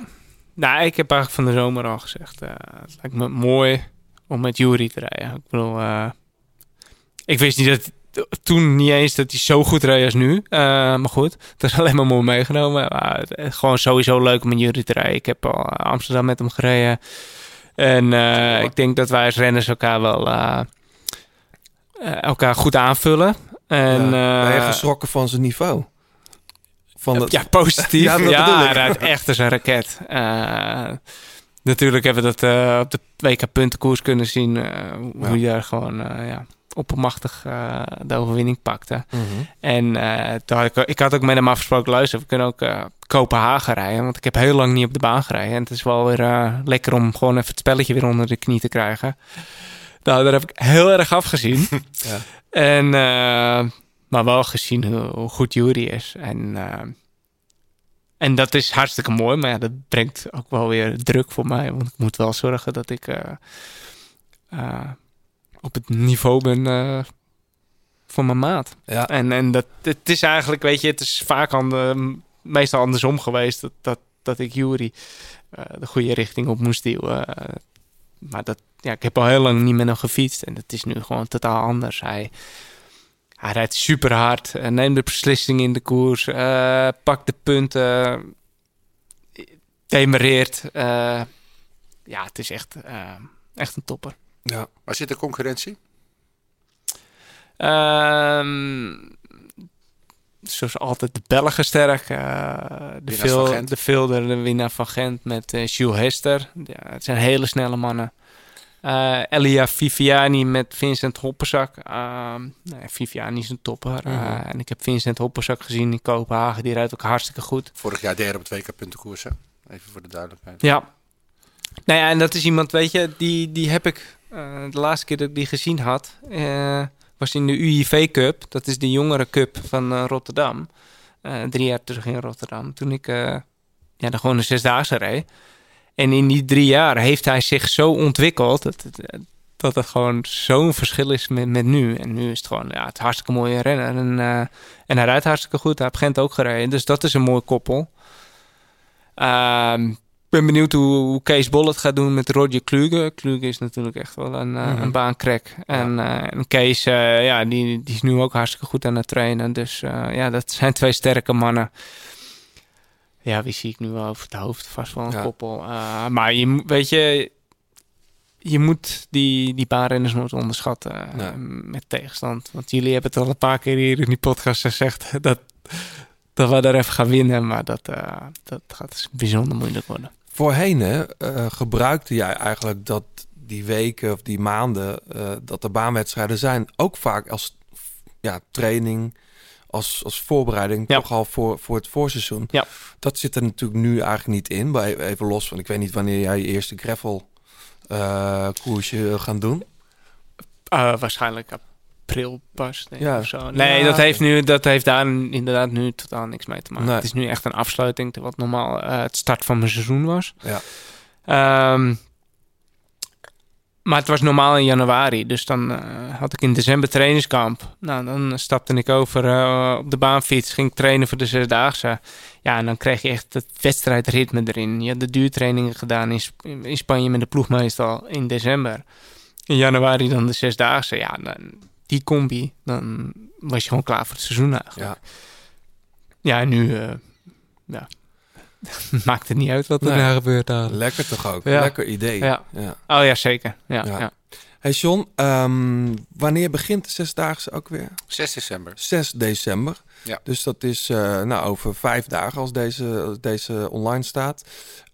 Nou, ik heb eigenlijk van de zomer al gezegd. eh, het lijkt me mooi om met Jury te rijden. Ik bedoel, eh, ik wist niet dat toen niet eens dat hij zo goed reed als nu. Eh, maar goed, het is alleen maar mooi meegenomen. Maar het is gewoon sowieso leuk om met Jury te rijden. Ik heb al Amsterdam met hem gereden. En ik denk dat wij als renners elkaar wel elkaar goed aanvullen. En, Ja. Je eh, geschrokken van zijn niveau? Van dat- ja, positief. Ja, ja, dat bedoel ik. hij rijdt echt als een raket. Eh, natuurlijk hebben we dat eh, op de WK puntenkoers kunnen zien. eh, hoe hij daar gewoon eh, ja, oppermachtig eh, de overwinning pakte. Mhm. En eh, toen had ik, ik had ook met hem afgesproken, luister, we kunnen ook eh, Kopenhagen rijden. Want ik heb heel lang niet op de baan gereden. En het is wel weer eh, lekker om gewoon even het spelletje weer onder de knie te krijgen. Nou, daar heb ik heel erg afgezien. *laughs* Ja. En, eh, maar wel gezien hoe, goed Jury is. En, eh, en dat is hartstikke mooi. Maar ja, dat brengt ook wel weer druk voor mij. Want ik moet wel zorgen dat ik eh, eh, op het niveau ben van mijn maat. Ja. En, en dat, het is eigenlijk, weet je, het is vaak aan de, meestal andersom geweest dat, dat, dat ik Jury de goede richting op moest duwen. Maar dat, ja, ik heb al heel lang niet met hem gefietst en het is nu gewoon totaal anders. Hij, hij rijdt super hard, neemt de beslissing in de koers, eh, pakt de punten, demereert. eh, ja, het is echt, eh, echt een topper. Ja. Waar zit de concurrentie? Ehm, zoals altijd de Belgen sterk. eh, de, Gent. de Vilder, de winnaar van Gent met eh Jules Hester. Ja, het zijn hele snelle mannen. Eh, Elia Viviani met Vincent Hopperzak. Ehm nou Viviani is een topper. Eh, Mhm. en ik heb Vincent Hopperzak gezien in Kopenhagen. Die rijdt ook hartstikke goed. Vorig jaar derde op het WK puntenkoers. hè? Even voor de duidelijkheid. Ja. Nou ja, en dat is iemand, weet je, die, die heb ik eh, de laatste keer dat ik die gezien had, eh, was in de UIV Cup. Dat is de jongere cup van eh, Rotterdam. Eh, drie jaar terug in Rotterdam. Toen ik eh, ja, dan gewoon een zesdaagse reed. En in die drie jaar heeft hij zich zo ontwikkeld dat het, dat het gewoon zo'n verschil is met, met nu. En nu is het gewoon ja, het hartstikke mooie rennen. En, eh, en hij rijdt hartstikke goed. Hij heeft Gent ook gereden. Dus dat is een mooi koppel. Ehm, ik ben benieuwd hoe, hoe Kees Bol het gaat doen met Roger Kluge. Kluge is natuurlijk echt wel een, Mhm. een baankrek. En, eh, en Kees, ja, die, die is nu ook hartstikke goed aan het trainen. Dus ja, dat zijn twee sterke mannen. Ja, wie zie ik nu wel over het hoofd? Vast wel een Ja. koppel. Eh, maar je, weet je, je moet die, die baanrenners nooit onderschatten eh, Nee. met tegenstand. Want jullie hebben het al een paar keer hier in die podcast gezegd *laughs* dat, dat we daar even gaan winnen. Maar dat, eh, dat gaat dus bijzonder moeilijk worden. Voorheen hè, gebruikte jij eigenlijk dat die weken of die maanden dat er baanwedstrijden zijn, ook vaak als ja, training, als, als voorbereiding, Ja. toch al voor, voor het voorseizoen. Ja. Dat zit er natuurlijk nu eigenlijk niet in. Bij, even los van, ik weet niet wanneer jij je eerste gravel eh, koersje gaan doen. Eh, waarschijnlijk april pas, denk ik, Ja. of zo. Nee, Ja, dat, heeft nu, dat heeft daar inderdaad nu totaal niks mee te maken. Nee. Het is nu echt een afsluiting, het normaal eh, het start van mijn seizoen was. Ja. Ehm, maar het was normaal in januari, dus dan eh, had ik in december trainingskamp. Nou, dan stapte ik over eh, op de baanfiets, ging ik trainen voor de zesdaagse. Ja, en dan kreeg je echt het wedstrijdritme erin. Je had de duurtrainingen gedaan in, Sp- in Spanje met de ploeg meestal in december. In januari dan de zesdaagse. Ja, dan, die combi, dan was je gewoon klaar voor het seizoen eigenlijk. Ja. Ja, en nu eh, ja. *laughs* maakt het niet uit wat er Nee. daar gebeurt. eigenlijk. Lekker toch ook? Ja. Lekker idee. Ja. Ja. Oh ja, zeker. Ja, Ja. ja. Hey John, ehm, wanneer begint de zesdaagse ook weer? 6 december. 6 december. Ja. Dus dat is eh, nou, over vijf dagen als deze, als deze online staat.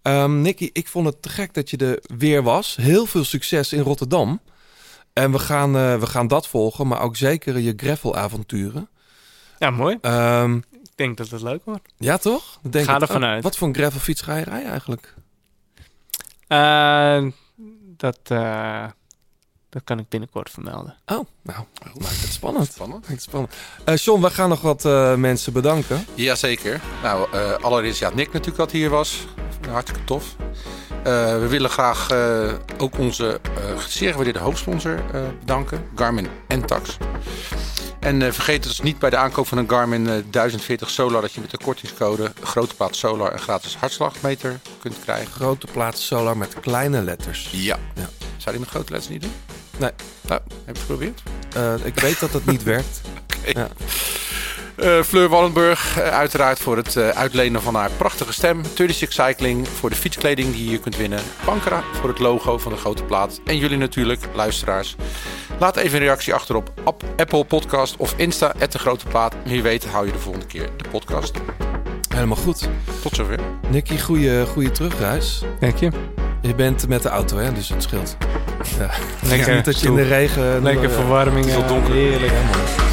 Ehm Nicky, ik vond het te gek dat je er weer was. Heel veel succes in Rotterdam. En we gaan, eh, we gaan dat volgen, maar ook zeker je gravel-avonturen. Ja, mooi. Ehm, Ik denk dat het leuk wordt. ja, toch? Dat Denk Ga ook. uit. Wat voor een gravelfiets ga je rijden eigenlijk? Eh, dat, eh, dat kan ik binnenkort vermelden. Oh, nou, maakt het spannend. Spannend. Maakt het spannend. Eh, John, we gaan nog wat eh, mensen bedanken. Jazeker. Nou, eh, allereerst ja, Nick natuurlijk dat hier was. Hartstikke tof. Eh, we willen graag eh, ook onze eh zeer gewaardeerde hoofdsponsor eh, bedanken. Garmin en Tax. En eh, vergeet dus niet bij de aankoop van een Garmin eh, 1040 Solar... dat je met de kortingscode grote plaat Solar een gratis hartslagmeter kunt krijgen. Grote plaats solar met kleine letters. Ja. Ja. Zou die met grote letters niet doen? Nee. Nou, heb je het geprobeerd? Eh, ik weet dat het niet werkt. *laughs* Ja. Eh, Fleur Wallenburg, eh, uiteraard voor het eh, uitlenen van haar prachtige stem. 36 Cycling voor de fietskleding die je hier kunt winnen. Pankra voor het logo van de grote plaat. En jullie natuurlijk, luisteraars. Laat even een reactie achter op App- Apple Podcast of Insta, de grote plaat. Wie weet hou je de volgende keer de podcast. Helemaal goed. Tot zover. Nicky, goede, goede terugreis. Dank je. Je bent met de auto, hè? dus het scheelt. Ja. Lekker Ja, niet dat je in de regen... Lekker verwarming. het is al eh, donker. Heerlijk. Man.